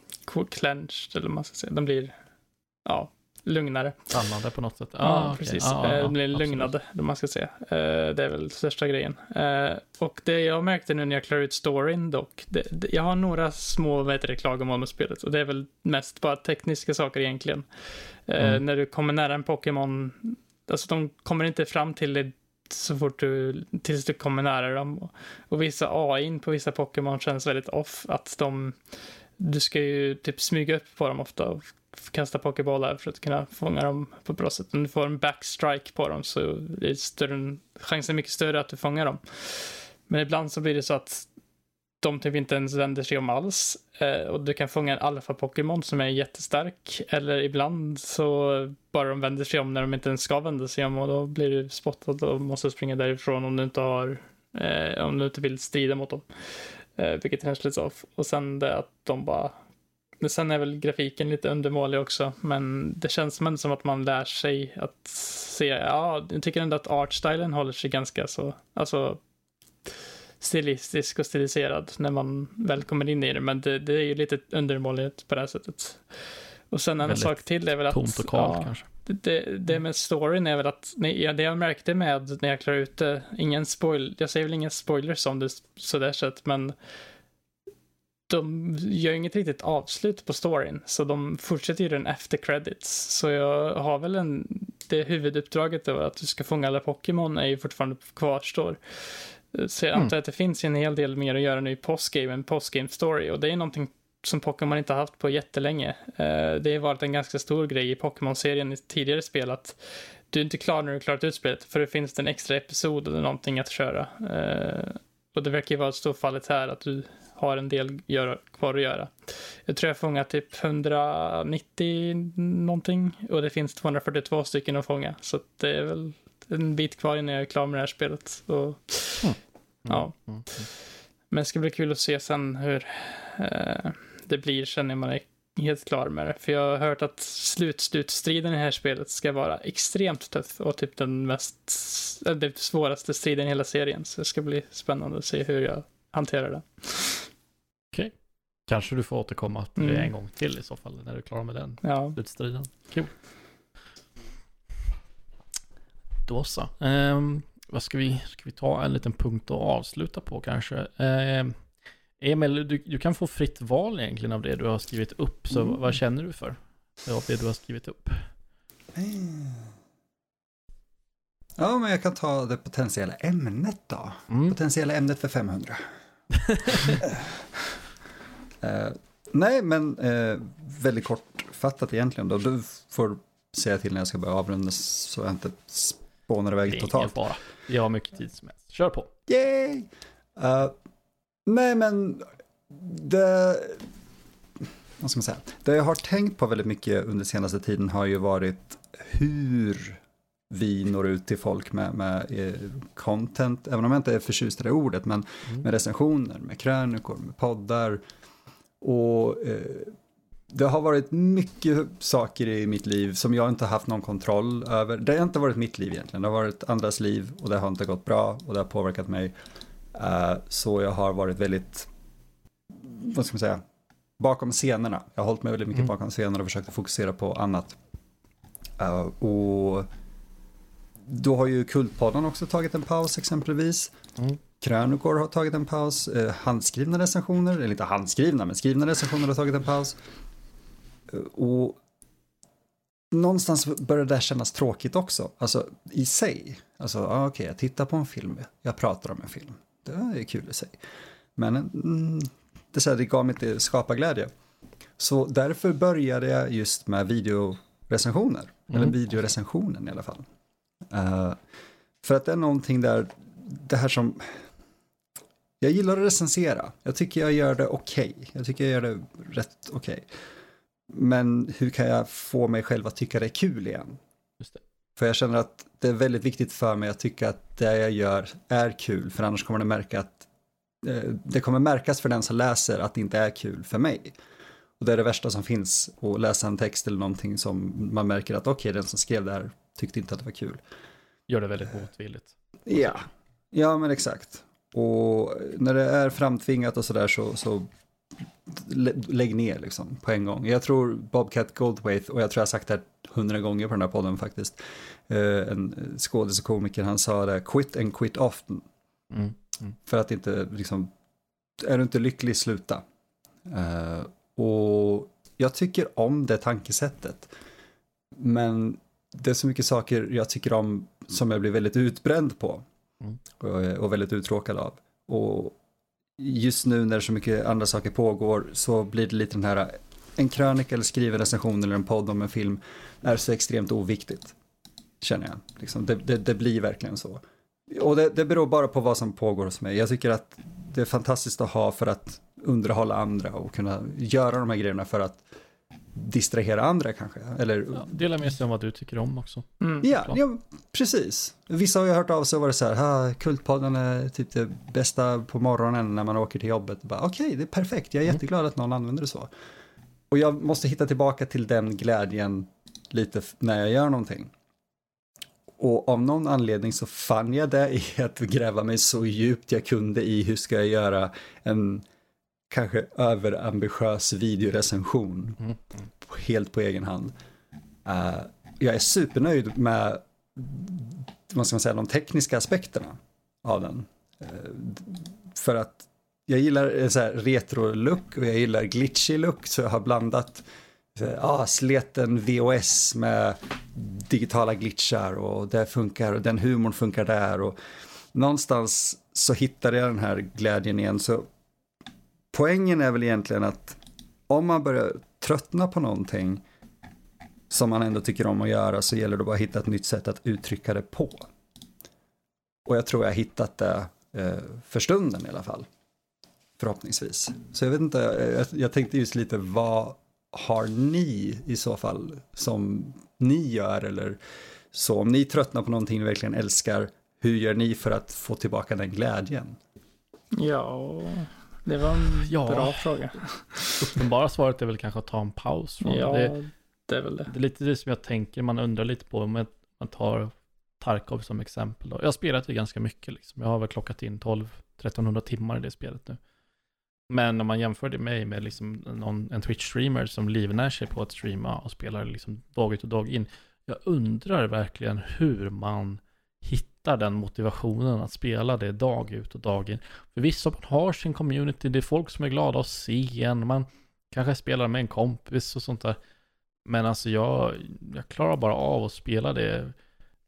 clenched eller vad man ska säga. De blir ja, lugnare. Stannade på något sätt? Ja, Ah, okej. precis. Ah, ja, de blir lugnade, man ska säga. Eh, det är väl största grejen. Eh, och det jag märkte nu när jag klarar ut storyn dock, det, det, jag har några små vad heter det, klagomål med spelet och det är väl mest bara tekniska saker egentligen. Mm. När du kommer nära en Pokémon, alltså de kommer inte fram till dig så fort du, tills du kommer nära dem. Och, och vissa AI på vissa Pokémon känns väldigt off, att de, du ska ju typ smyga upp på dem ofta och kasta pokébollar för att kunna fånga dem på ett bra sätt. Om du får en backstrike på dem så är större, chansen mycket större att du fångar dem. Men ibland så blir det så att de typ inte ens vänder sig om alls. Eh, och du kan fånga en alfa-pokémon som är jättestark. Eller ibland så bara de vänder sig om när de inte ens ska vända sig om och då blir du spottad och måste springa därifrån om du inte har eh, om du inte vill strida mot dem. Eh, vilket är lite off. Och sen det att de bara sen är väl grafiken lite undermålig också, men det känns ändå som att man lär sig att se, ja, jag tycker ändå att artstylen håller sig ganska så, alltså stilistisk och stiliserad när man väl kommer in i det, men det, det är ju lite undermåligt på det här sättet. Och sen en sak till är väl att... Tomt och kalt ja, kanske. det, det med storyn är väl att, nej, det jag märkte med när jag klarade ut det, ingen spoil, jag säger väl inga spoilers om det sådär sett, men de gör inget riktigt avslut på storyn, så de fortsätter ju den efter credits. Så jag har väl en, det huvuduppdraget då, att du ska fånga alla Pokémon är ju fortfarande kvarstår. Så jag Mm. antar att det finns en hel del mer att göra nu i postgame, en postgame story, och det är någonting som Pokémon inte har haft på jättelänge. Eh, det har varit en ganska stor grej i Pokémon-serien i tidigare spel att du är inte klar när du klarat ut spelet, för det finns en extra episod eller någonting att köra. Eh, och det verkar ju vara ett stort fallet här, att du har en del göra, kvar att göra. Jag tror jag fångar typ 190 någonting och det finns 242 stycken att fånga. Så det är väl en bit kvar innan jag är klar med det här spelet. Och, Ja. Mm, mm. men det ska bli kul att se sen hur eh, det blir sen när man är helt klar med det. För jag har hört att slutslutstriden i det här spelet ska vara extremt tuff och typ den mest, äh, det svåraste striden i hela serien. Så det ska bli spännande att se hur jag hanterar det. Kanske du får återkomma till det Mm. en gång till i så fall, när du är klar med den Ja, slutstriden. Kul. Då så. Ehm, vad ska vi, ska vi ta en liten punkt att avsluta på kanske? Ehm, Emil, du, du kan få fritt val egentligen av det du har skrivit upp, så Mm. vad känner du för? Av det du har skrivit upp. Ja, men jag kan ta det potentiella ämnet då. Mm. Potentiella ämnet för 500. Eh, nej, men eh, väldigt kortfattat egentligen då. Du får säga till när jag ska börja avrunda så jag inte spånar Det är iväg totalt. fara. Jag har mycket tid som helst. Kör på. Yay! Uh, nej, men det... Vad ska man säga? Det jag har tänkt på väldigt mycket under senaste tiden har ju varit hur vi når ut till folk med, med eh, content, även om jag inte är förtjust i det ordet, men mm. med recensioner, med krönikor, med poddar. Och eh, det har varit mycket saker i mitt liv som jag inte haft någon kontroll över. Det har inte varit mitt liv egentligen, det har varit andras liv och det har inte gått bra och det har påverkat mig. Uh, så jag har varit väldigt, vad ska man säga, bakom scenerna. Jag har hållit mig väldigt mycket mm. bakom scenerna och försökt fokusera på annat. Uh, och då har ju Kultpodden också tagit en paus exempelvis. Mm. Krönikor har tagit en paus. Uh, handskrivna recensioner, eller inte handskrivna, men skrivna recensioner har tagit en paus. Och någonstans börjar det kännas tråkigt också, alltså i sig. Alltså, okej, okay, jag tittar på en film, jag pratar om en film. Det är kul i sig. Men mm, det, så här, det gav mig inte skaparglädje. Så därför började jag just med videorecensioner, mm. eller videorecensionen i alla fall. Uh, för att det är någonting där, det här som, jag gillar att recensera. Jag tycker jag gör det okej. Okay. Jag tycker jag gör det rätt okej. Okay. Men hur kan jag få mig själv att tycka det är kul igen? För jag känner att det är väldigt viktigt för mig att tycka att det jag gör är kul, för annars kommer det märka att eh, det kommer märkas för den som läser att det inte är kul för mig. Och det är det värsta som finns, att läsa en text eller någonting som man märker att okej, okay, den som skrev det här tyckte inte att det var kul. Gör det väldigt motvilligt. Ja, ja men exakt. Och när det är framtvingat och sådär så, så lägg ner liksom på en gång. Jag tror Bobcat Goldthwait, och jag tror jag sagt det här hundra gånger på den här podden faktiskt, uh, en skådis och komiker, han sa det, quit and quit often. Mm. Mm. För att inte, liksom, är du inte lycklig, sluta. Uh, och jag tycker om det tankesättet. Men det är så mycket saker jag tycker om som jag blir väldigt utbränd på. Mm. Och, eh, och väldigt uttråkad av. Och just nu när så mycket andra saker pågår så blir det lite den här, en krönika eller skriven recension eller en podd om en film är så extremt oviktigt. Känner jag. Liksom, det, det, det, blir verkligen så. Och det, det beror bara på vad som pågår hos mig. Jag tycker att det är fantastiskt att ha för att underhålla andra och kunna göra de här grejerna för att distrahera andra kanske. Eller... Ja, dela med sig om vad du tycker om också. Mm. Ja, ja, precis. Vissa har ju hört av sig och varit så här, Kultpodden är typ det bästa på morgonen när man åker till jobbet. Okej, okay, det är perfekt, jag är mm. jätteglad att någon använder det så. Och jag måste hitta tillbaka till den glädjen lite när jag gör någonting. Och av någon anledning så fann jag det i att gräva mig så djupt jag kunde i hur ska jag göra en kanske överambitiös videorecension mm. helt på egen hand. Uh, jag är supernöjd med vad ska man säga, de tekniska aspekterna av den. Uh, för att jag gillar så här retro-look och jag gillar glitchy look så jag har blandat ah, sleten VOS med digitala glitchar och det funkar och den humorn funkar där och någonstans så hittade jag den här glädjen igen så poängen är väl egentligen att om man börjar tröttna på någonting som man ändå tycker om att göra så gäller det bara att hitta ett nytt sätt att uttrycka det på. Och jag tror jag har hittat det eh, för stunden i alla fall. Förhoppningsvis. Så jag vet inte, jag, jag tänkte just lite vad har ni i så fall som ni gör eller så om ni tröttnar på någonting ni verkligen älskar, hur gör ni för att få tillbaka den glädjen? Ja, det var en ja, bra fråga. Uppenbara svaret är väl kanske att ta en paus. Från ja, det, det är väl det. Det är lite det som jag tänker, man undrar lite på om man tar Tarkov som exempel. Då. Jag har spelat det ganska mycket, liksom. jag har väl klockat in 12-1300 timmar i det spelet nu. Men om man jämför det med, med liksom någon, en Twitch-streamer som livnär sig på att streama och spelar liksom dag ut och dag in. Jag undrar verkligen hur man hittar den motivationen att spela det dag ut och dag in. För vissa man har sin community, det är folk som är glada att se en, man kanske spelar med en kompis och sånt där. Men alltså jag, jag klarar bara av att spela det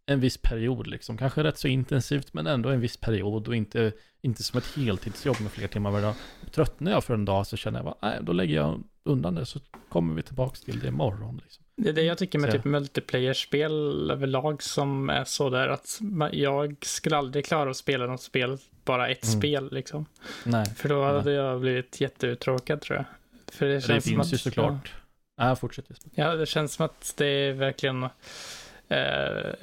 en viss period liksom. Kanske rätt så intensivt men ändå en viss period och inte, inte som ett heltidsjobb med flera timmar varje dag. Tröttnar jag för en dag så känner jag bara, nej då lägger jag undan det så kommer vi tillbaka till det imorgon. Liksom. Det är det jag tycker med Så- typ multiplayer-spel överlag som är så där att jag skulle aldrig klara att spela något spel, bara ett Mm. spel liksom. Nej, För då hade jag blivit jätteuttråkad tror jag. För det det, känns som finns att, ju såklart. Ja, fortsätt. Jesper. Ja, det känns som att det är verkligen... Eh,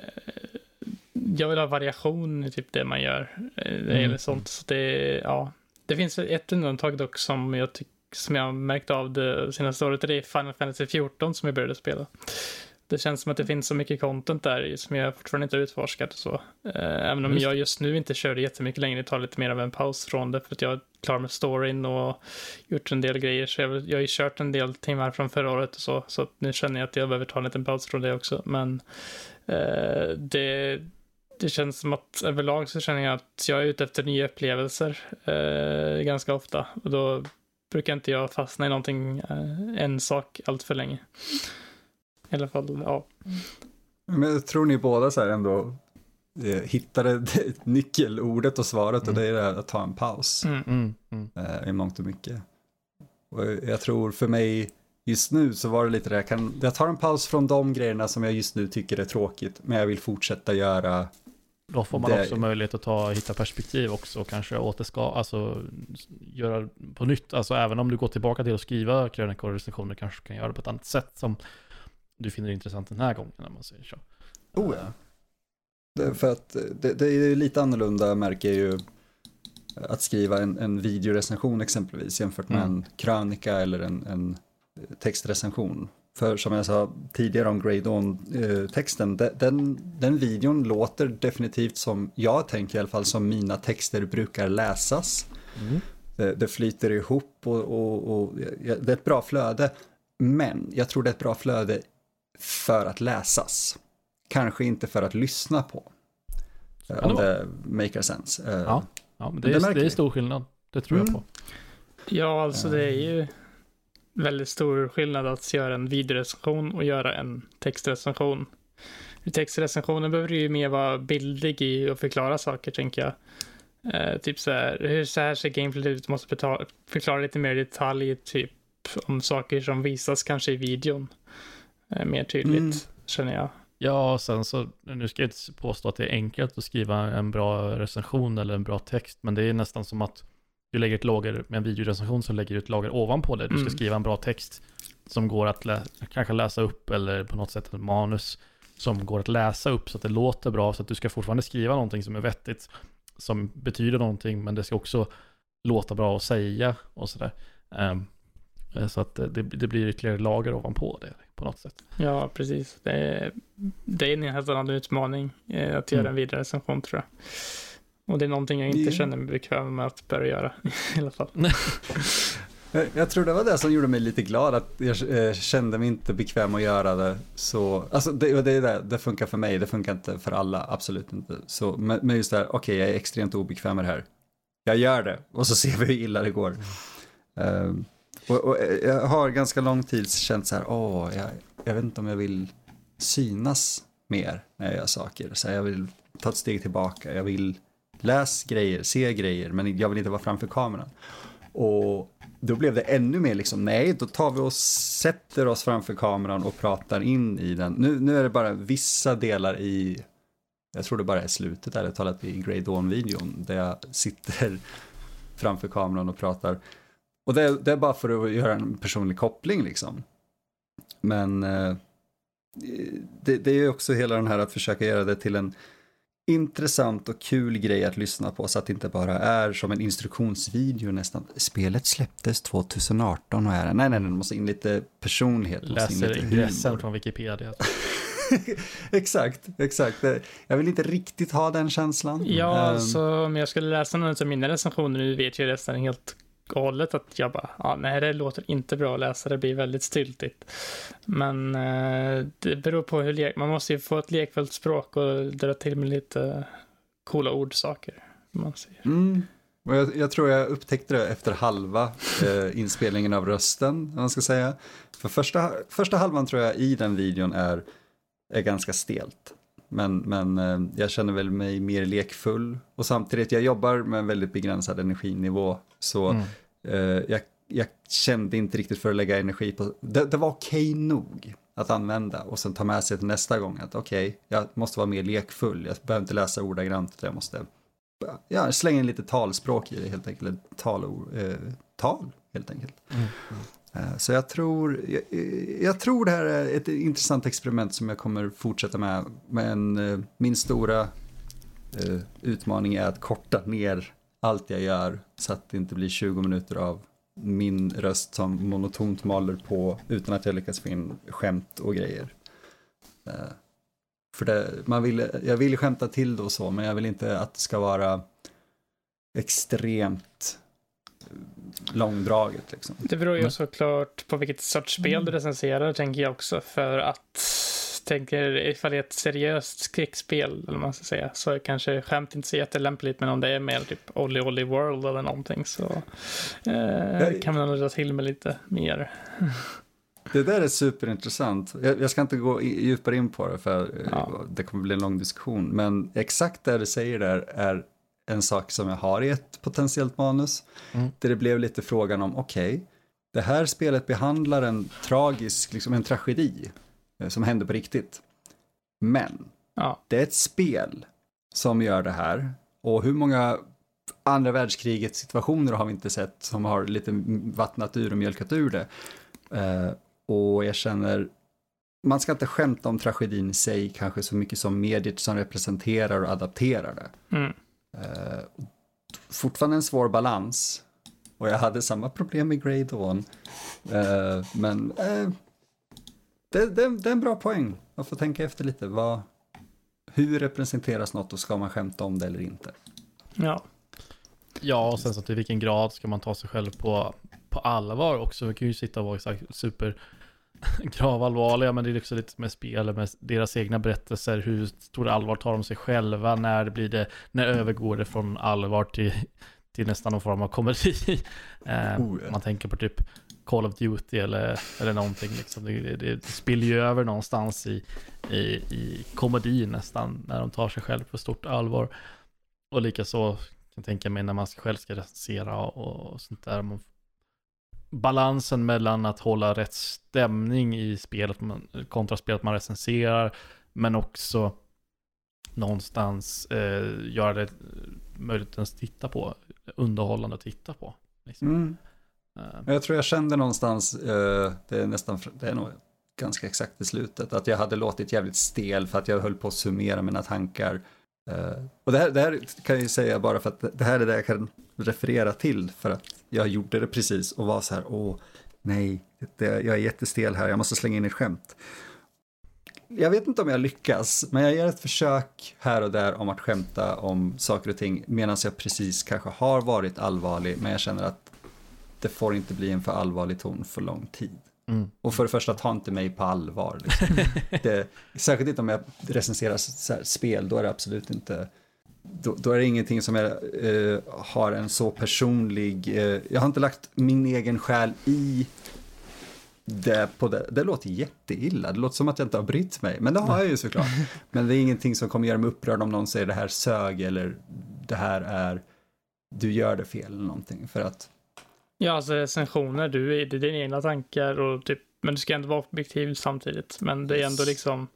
jag vill ha variation i typ det man gör. Eh, det Mm. gäller sånt. Så det, ja. det finns ett undantag dock som jag, tyck, som jag märkt av det senaste året. Det är Final Fantasy 14 som jag började spela. Det känns som att det finns så mycket content där som jag fortfarande inte har utforskat och så. Eh, Även om Just jag just nu inte kör det jättemycket längre, tar lite mer av en paus från det för att jag är klar med storyn och gjort en del grejer. Så jag, jag har ju kört en del timmar från förra året och så, så nu känner jag att jag behöver ta en liten paus från det också. Men eh, det, det känns som att överlag så känner jag att jag är ute efter nya upplevelser eh, ganska ofta. Och då brukar inte jag fastna i någonting, eh, en sak allt för länge. I alla fall, ja. Men jag tror ni båda så här ändå eh, hittade det- nyckelordet och svaret och Mm. det är det här att ta en paus Mm. Mm, mm. eh, i mångt och mycket. Och jag tror för mig just nu så var det lite det, jag, kan, jag tar en paus från de grejerna som jag just nu tycker är tråkigt, men jag vill fortsätta göra, Då får man Det- också möjlighet att ta, hitta perspektiv också och kanske återska, alltså göra på nytt. Alltså även om du går tillbaka till att skriva krönikor och recensioner kanske du kan göra det på ett annat sätt som du finner intressant den här gången när man säger så. oh ja. Det, för att det, det är lite annorlunda märker jag ju att skriva en, en videorecension exempelvis jämfört med Mm. en krönika eller en, en textrecension. För som jag sa tidigare om Grey Dawn-texten, den, den videon låter definitivt som, jag tänker i alla fall som mina texter brukar läsas. Mm. Det, det flyter ihop och, och, och det är ett bra flöde. Men jag tror det är ett bra flöde för att läsas. Kanske inte för att lyssna på. Eh, Om det maker sense. Eh, Ja. Ja, men det, Men det är, det är stor skillnad. Det tror jag Mm. på. Ja, alltså det är ju väldigt stor skillnad att göra en videorecension och göra en textrecension. I textrecensionen behöver du ju mer vara bildlig i och förklara saker, tänker jag. Eh, typ så här, hur så här ser gameplay ut? Du måste betala, förklara lite mer i detalj, typ om saker som visas kanske i videon. Eh, mer tydligt, Mm. känner jag. Ja, sen så, nu ska jag inte påstå att det är enkelt att skriva en bra recension eller en bra text, men det är nästan som att du lägger ett lager med en videorecension så lägger ett lager ovanpå det. Du ska Mm. skriva en bra text som går att lä- kanske läsa upp eller på något sätt ett manus som går att läsa upp så att det låter bra så att du ska fortfarande skriva någonting som är vettigt som betyder någonting men det ska också låta bra att säga och sådär. Eh, så att det, det blir ytterligare lager ovanpå det på något sätt. Ja, precis. Det är, det är en helt annan utmaning eh, att göra Mm. en videorecension, tror jag. Och det är någonting jag inte känner mig bekväm med att börja göra, i alla fall. Jag, tror det var det som gjorde mig lite glad, att jag eh, kände mig inte bekväm att göra det så, alltså det, det det, det funkar för mig, det funkar inte för alla, absolut inte. Så, men, men just det här, okej jag är extremt obekväm med det här. Jag gör det, och så ser vi hur illa det går. Ehm, och, och jag har ganska lång tid känt så här, åh, jag, jag vet inte om jag vill synas mer när jag gör saker. Så jag vill ta ett steg tillbaka, jag vill läs grejer, se grejer, men jag vill inte vara framför kameran. Och då blev det ännu mer liksom, nej, då tar vi och sätter oss framför kameran och pratar in i den. Nu, nu är det bara vissa delar i, jag tror det bara är slutet, ärligt talat, i Grey Dawn-videon, där jag sitter framför kameran och pratar. Och det, är- det är bara för att göra en personlig koppling liksom. Men eh, det, det är också hela den här att försöka göra det till en intressant och kul grej att lyssna på så att det inte bara är som en instruktionsvideo nästan. Spelet släpptes 2018 och är nej, nej, nej, det måste in lite personlighet. Läser ingressen från Wikipedia. exakt, exakt. Jag vill inte riktigt ha den känslan. Ja, Ehm, så om jag skulle läsa någon av mina recensioner nu vet jag nästan helt galet att jag bara, ja, nej, det låter inte bra att läsa, det blir väldigt styltigt. Men eh, det beror på hur lek, man måste ju få ett lekfullt språk och dra till med lite coola ordsaker. Man säger. Mm. Och jag, jag tror jag upptäckte det efter halva eh, inspelningen av rösten, om man ska säga. För första, första halvan tror jag i den videon är, är ganska stelt. Men, men eh, jag känner väl mig mer lekfull. Och samtidigt, jag jobbar med en väldigt begränsad energinivå. Så Mm. eh, jag, jag kände inte riktigt för att lägga energi på, det, det var okej nog. att använda och sen ta med sig till nästa gång att okej, okay, jag måste vara mer lekfull, jag behöver inte läsa ordagrant, jag måste ja, slänga in lite talspråk i det helt enkelt, tal, eh, tal helt enkelt. Mm. Eh, så jag tror, jag, jag, tror det här är ett intressant experiment som jag kommer fortsätta med, men eh, min stora eh, utmaning är att korta ner allt jag gör så att det inte blir 20 minuter av min röst som monotont maler på utan att jag lyckas få in skämt och grejer. För det, man vill, jag vill skämta till det och så, men jag vill inte att det ska vara extremt långdraget. Liksom. Det beror ju såklart på vilket sorts spel du recenserar, tänker jag också. För att tänker ifall det är ett seriöst skräckspel, eller vad man ska säga, så kanske skämt inte så jättelämpligt, men om det är mer typ Olly Olly World eller någonting så eh, kan man nog dra till med lite mer. Det där är superintressant. Jag, jag ska inte gå djupare in på det för ja. det kommer bli en lång diskussion, men exakt det du säger där är en sak som jag har i ett potentiellt manus, mm. där det blev lite frågan om, okej, okay, det här spelet behandlar en tragisk, liksom en tragedi Eh, som hände på riktigt. Men ja. det är ett spel som gör det här. Och hur många andra världskrigets situationer har vi inte sett som har lite vattnat ur och mjölkat ur det. Uh, och jag känner, man ska inte skämta om tragedin i sig kanske så mycket som mediet som representerar och adapterar det. Mm. Uh, fortfarande en svår balans. Och jag hade samma problem med Grey Dawn. Uh, men det, det, det, är en bra poäng. Man får tänka efter lite. Vad, hur representeras något och ska man skämta om det eller inte? Ja. Ja, och sen så till vilken grad ska man ta sig själv på, på allvar också. Vi kan ju sitta och vara exakt super gravallvarliga, men det är också lite med spel, med deras egna berättelser, hur stor allvar tar de sig själva, när blir det, när övergår det från allvar till, till nästan någon form av komedi. eh, oh, ja. Man tänker på typ Call of Duty eller, eller någonting. Liksom. Det, det, det spiller ju över någonstans i, i, i komedi nästan, när de tar sig själv på stort allvar. Och likaså kan jag tänka mig när man själv ska recensera och, och sånt där. Man, balansen mellan att hålla rätt stämning i spelet kontra spelet man recenserar, men också någonstans eh, göra det möjligt att titta på, underhållande att titta på. Liksom. Mm. Jag tror jag kände någonstans, eh, det är nästan, det är nog ganska exakt i slutet, att jag hade låtit jävligt stel för att jag höll på att summera mina tankar. Uh, och det här, det här kan jag ju säga bara för att det här är det jag kan referera till för att jag gjorde det precis och var så här, åh, nej, det, jag är jättestel här, jag måste slänga in ett skämt. Jag vet inte om jag lyckas, men jag gör ett försök här och där om att skämta om saker och ting medan jag precis kanske har varit allvarlig, men jag känner att det får inte bli en för allvarlig ton för lång tid. Mm. Och för det första, ta inte mig på allvar. Liksom. det, särskilt inte om jag recenserar spel, då är det absolut inte då, då, är det ingenting som jag eh, har en så personlig, eh, jag har inte lagt min egen själ i det på det. Det låter jätteilla, det låter som att jag inte har brytt mig, men det har jag ju såklart. Men det är ingenting som kommer göra mig upprörd om någon säger det här sög eller det här är, du gör det fel eller någonting. För att Ja, alltså recensioner, du är, det är dina egna tankar och typ, men du ska ändå vara objektiv samtidigt. Men det är ändå liksom,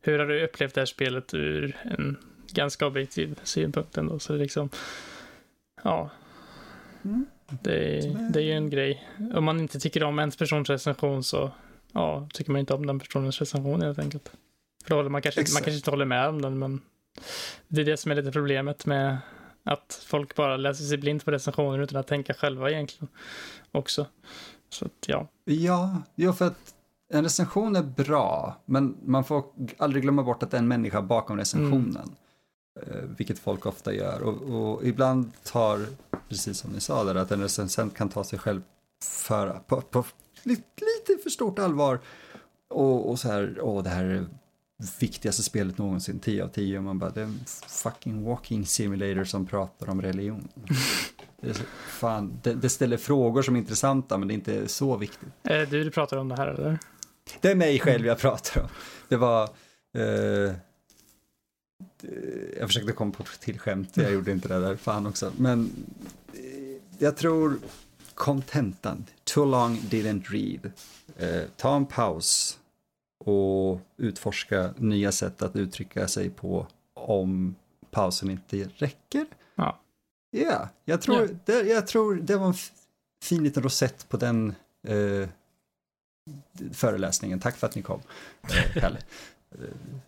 hur har du upplevt det här spelet ur en ganska objektiv synpunkt ändå? Så liksom, ja. Mm. Det, det är ju en grej. Om man inte tycker om en persons recension så, ja, tycker man inte om den personens recension helt enkelt. För då man kanske, man kanske inte håller med om den, men det är det som är lite problemet med att folk bara läser sig blint på recensioner utan att tänka själva egentligen också. Så att, ja. Ja, ja, för att en recension är bra, men man får aldrig glömma bort att det är en människa bakom recensionen. Mm. Vilket folk ofta gör. Och, och, ibland tar, precis som ni sa där, att en recensent kan ta sig själv för, på, på lite, lite för stort allvar. Och, och så här, åh det här viktigaste spelet någonsin, 10 av 10. Och man bara, det är en fucking walking simulator som pratar om religion. Det, så, fan, det, det, ställer frågor som är intressanta, men det är inte så viktigt. Är det du du pratar om det här, eller? Det är mig själv jag pratar om. Det var... Eh, jag försökte komma på till skämt, jag gjorde inte det där, fan också. Men eh, jag tror kontentan, too long didn't read. Eh, ta en paus, och utforska nya sätt att uttrycka sig på om pausen inte räcker. Ja. Ja, jag tror, Ja. Det, jag tror det var en fin liten rosett på den eh, föreläsningen. Tack för att ni kom, eh, Kalle. Eh,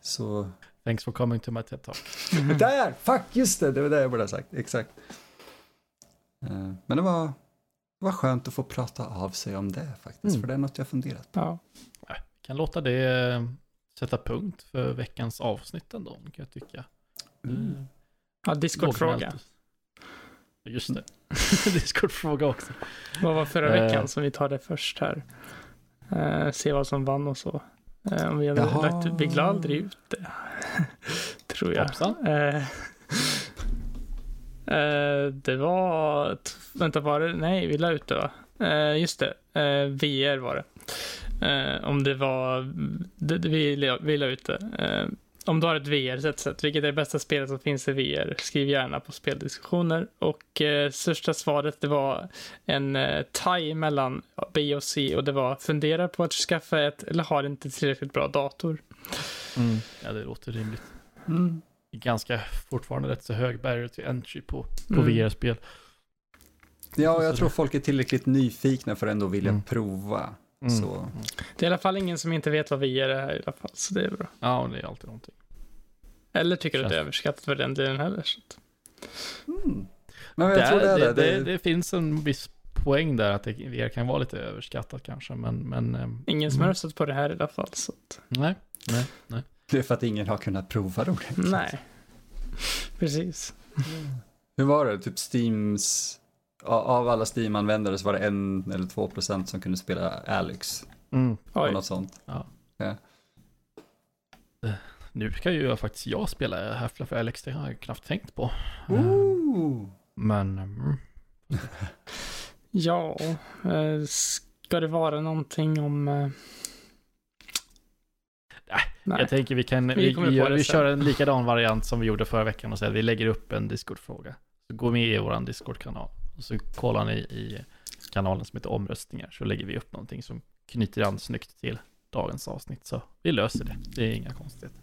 Så, Thanks for coming to my TED Talk. där! Fuck, just det, det var det jag borde ha sagt. Exakt. Eh, Men det var, det var skönt att få prata av sig om det faktiskt, Mm. för det är något jag funderat på. Ja. Kan låta det eh, sätta punkt för veckans avsnitt ändå, kan jag tycka. Mm. ja, Discord-fråga. Just det. Discord-fråga också. Vad var förra Eh. veckan? Så vi tar det först här. Eh, se vad som vann och så. Eh, om vi hade Jaha. lagt, vi aldrig ut det. Tror jag. Eh, eh, det var, vänta var det, nej vi la ut det va? Eh, just det, eh, VR var det. Eh, om det var, det, det, vi, la- vi la ut det. Eh, om du har ett VR-set, vilket är det bästa spelet som finns i VR? Skriv gärna på speldiskussioner. Och eh, största svaret det var en eh, tie mellan B och C och det var fundera på att skaffa ett eller har inte tillräckligt bra dator. Mm. Ja, det låter rimligt. Mm. Ganska fortfarande rätt så hög barrier till entry på, på Mm. VR-spel. Ja, jag tror folk är tillräckligt nyfikna för att ändå vilja Mm. prova. Mm. Så. Det är i alla fall ingen som inte vet vad VR är här i alla fall, så det är bra. Ja, och det är alltid någonting. Eller tycker att det är överskattat för den delen heller. Så Mm. Men jag det, tror det är det, det. det, det finns en viss poäng där att det VR kan vara lite överskattat kanske, men, men ehm, ingen som Mm. har röstat på det här i alla fall. Så att, nej, nej, nej. Det är för att ingen har kunnat prova det ordentligt. nej. Precis. Hur var det? Typ Steams... Av alla Steam-användare så var det en eller två procent som kunde spela Alex. Mm. Och något sånt. Nu kan ju faktiskt jag spela Half-Life Alex, det har jag knappt tänkt på. Ehm, Ooh. Men, mm, Ja, eh, ska det vara någonting om... Eh... Nej, jag tänker vi kan, Vi vi, vi, vi kör en likadan variant som vi gjorde förra veckan och säger att vi lägger upp en Discord-fråga. Så gå med i vår Discord-kanal och så kollar ni i kanalen som heter omröstningar så lägger vi upp någonting som knyter an snyggt till dagens avsnitt. Så vi löser det, det är inga konstigheter.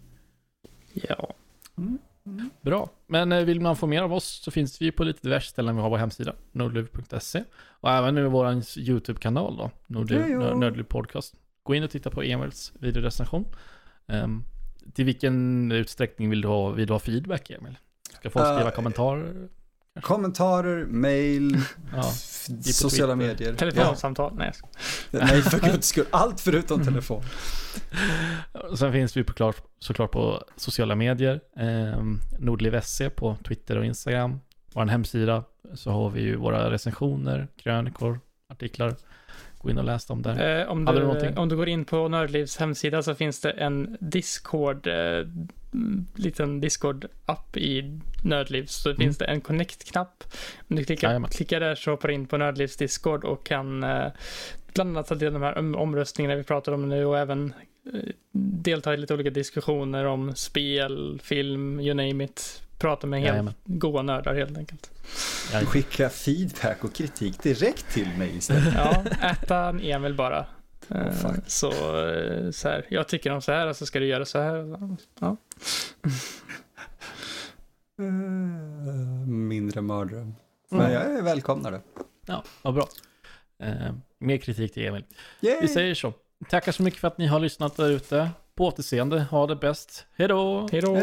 Ja. Bra, men eh, vill man få mer av oss så finns vi på lite diverse ställen. Vi har vår hemsida, nordliv.se och även nu vår YouTube-kanal då, Nordliv, Podcast. Gå in och titta på Emils videorecension. Um, till vilken utsträckning vill du ha, vill du ha feedback, Emil? Ska folk skriva Eh, kommentarer? Kommentarer, mail, Ja, sociala Twitter. medier. Telefonsamtal? Nej. Ja. Nej, för guds skull. Allt förutom telefon. Och Sen finns vi såklart på sociala medier. Um, Nordliv SC på Twitter och Instagram. Vår hemsida så har vi ju våra recensioner, krönikor, artiklar. Gå in och läs dem där. Eh, om, du du, om du går in på Nördlivs hemsida så finns det en Discord, eh, mm, liten Discord-app i Nördliv. Så Mm. finns det en Connect-knapp. Om du klickar, Jajamän. klickar där så hoppar du in på Nördlivs Discord och kan eh, bland annat ta del av de här om- omröstningarna vi pratar om nu och även eh, delta i lite olika diskussioner om spel, film, you name it. Prata med helt goa nördar helt enkelt. Jajamän. Skicka feedback och kritik direkt till mig istället. Ja, äta en Emil bara. Oh, så, eh, så här, jag tycker om så här, alltså ska du göra så här. Ja. Eh, Mindre mardröm. Mm. Men jag välkomnar det. Ja, vad bra. Eh, mer kritik till Emil. Yay! Vi säger så. Tackar så mycket för att ni har lyssnat där ute. På återseende. Ha det bäst. Hej då! Hej då!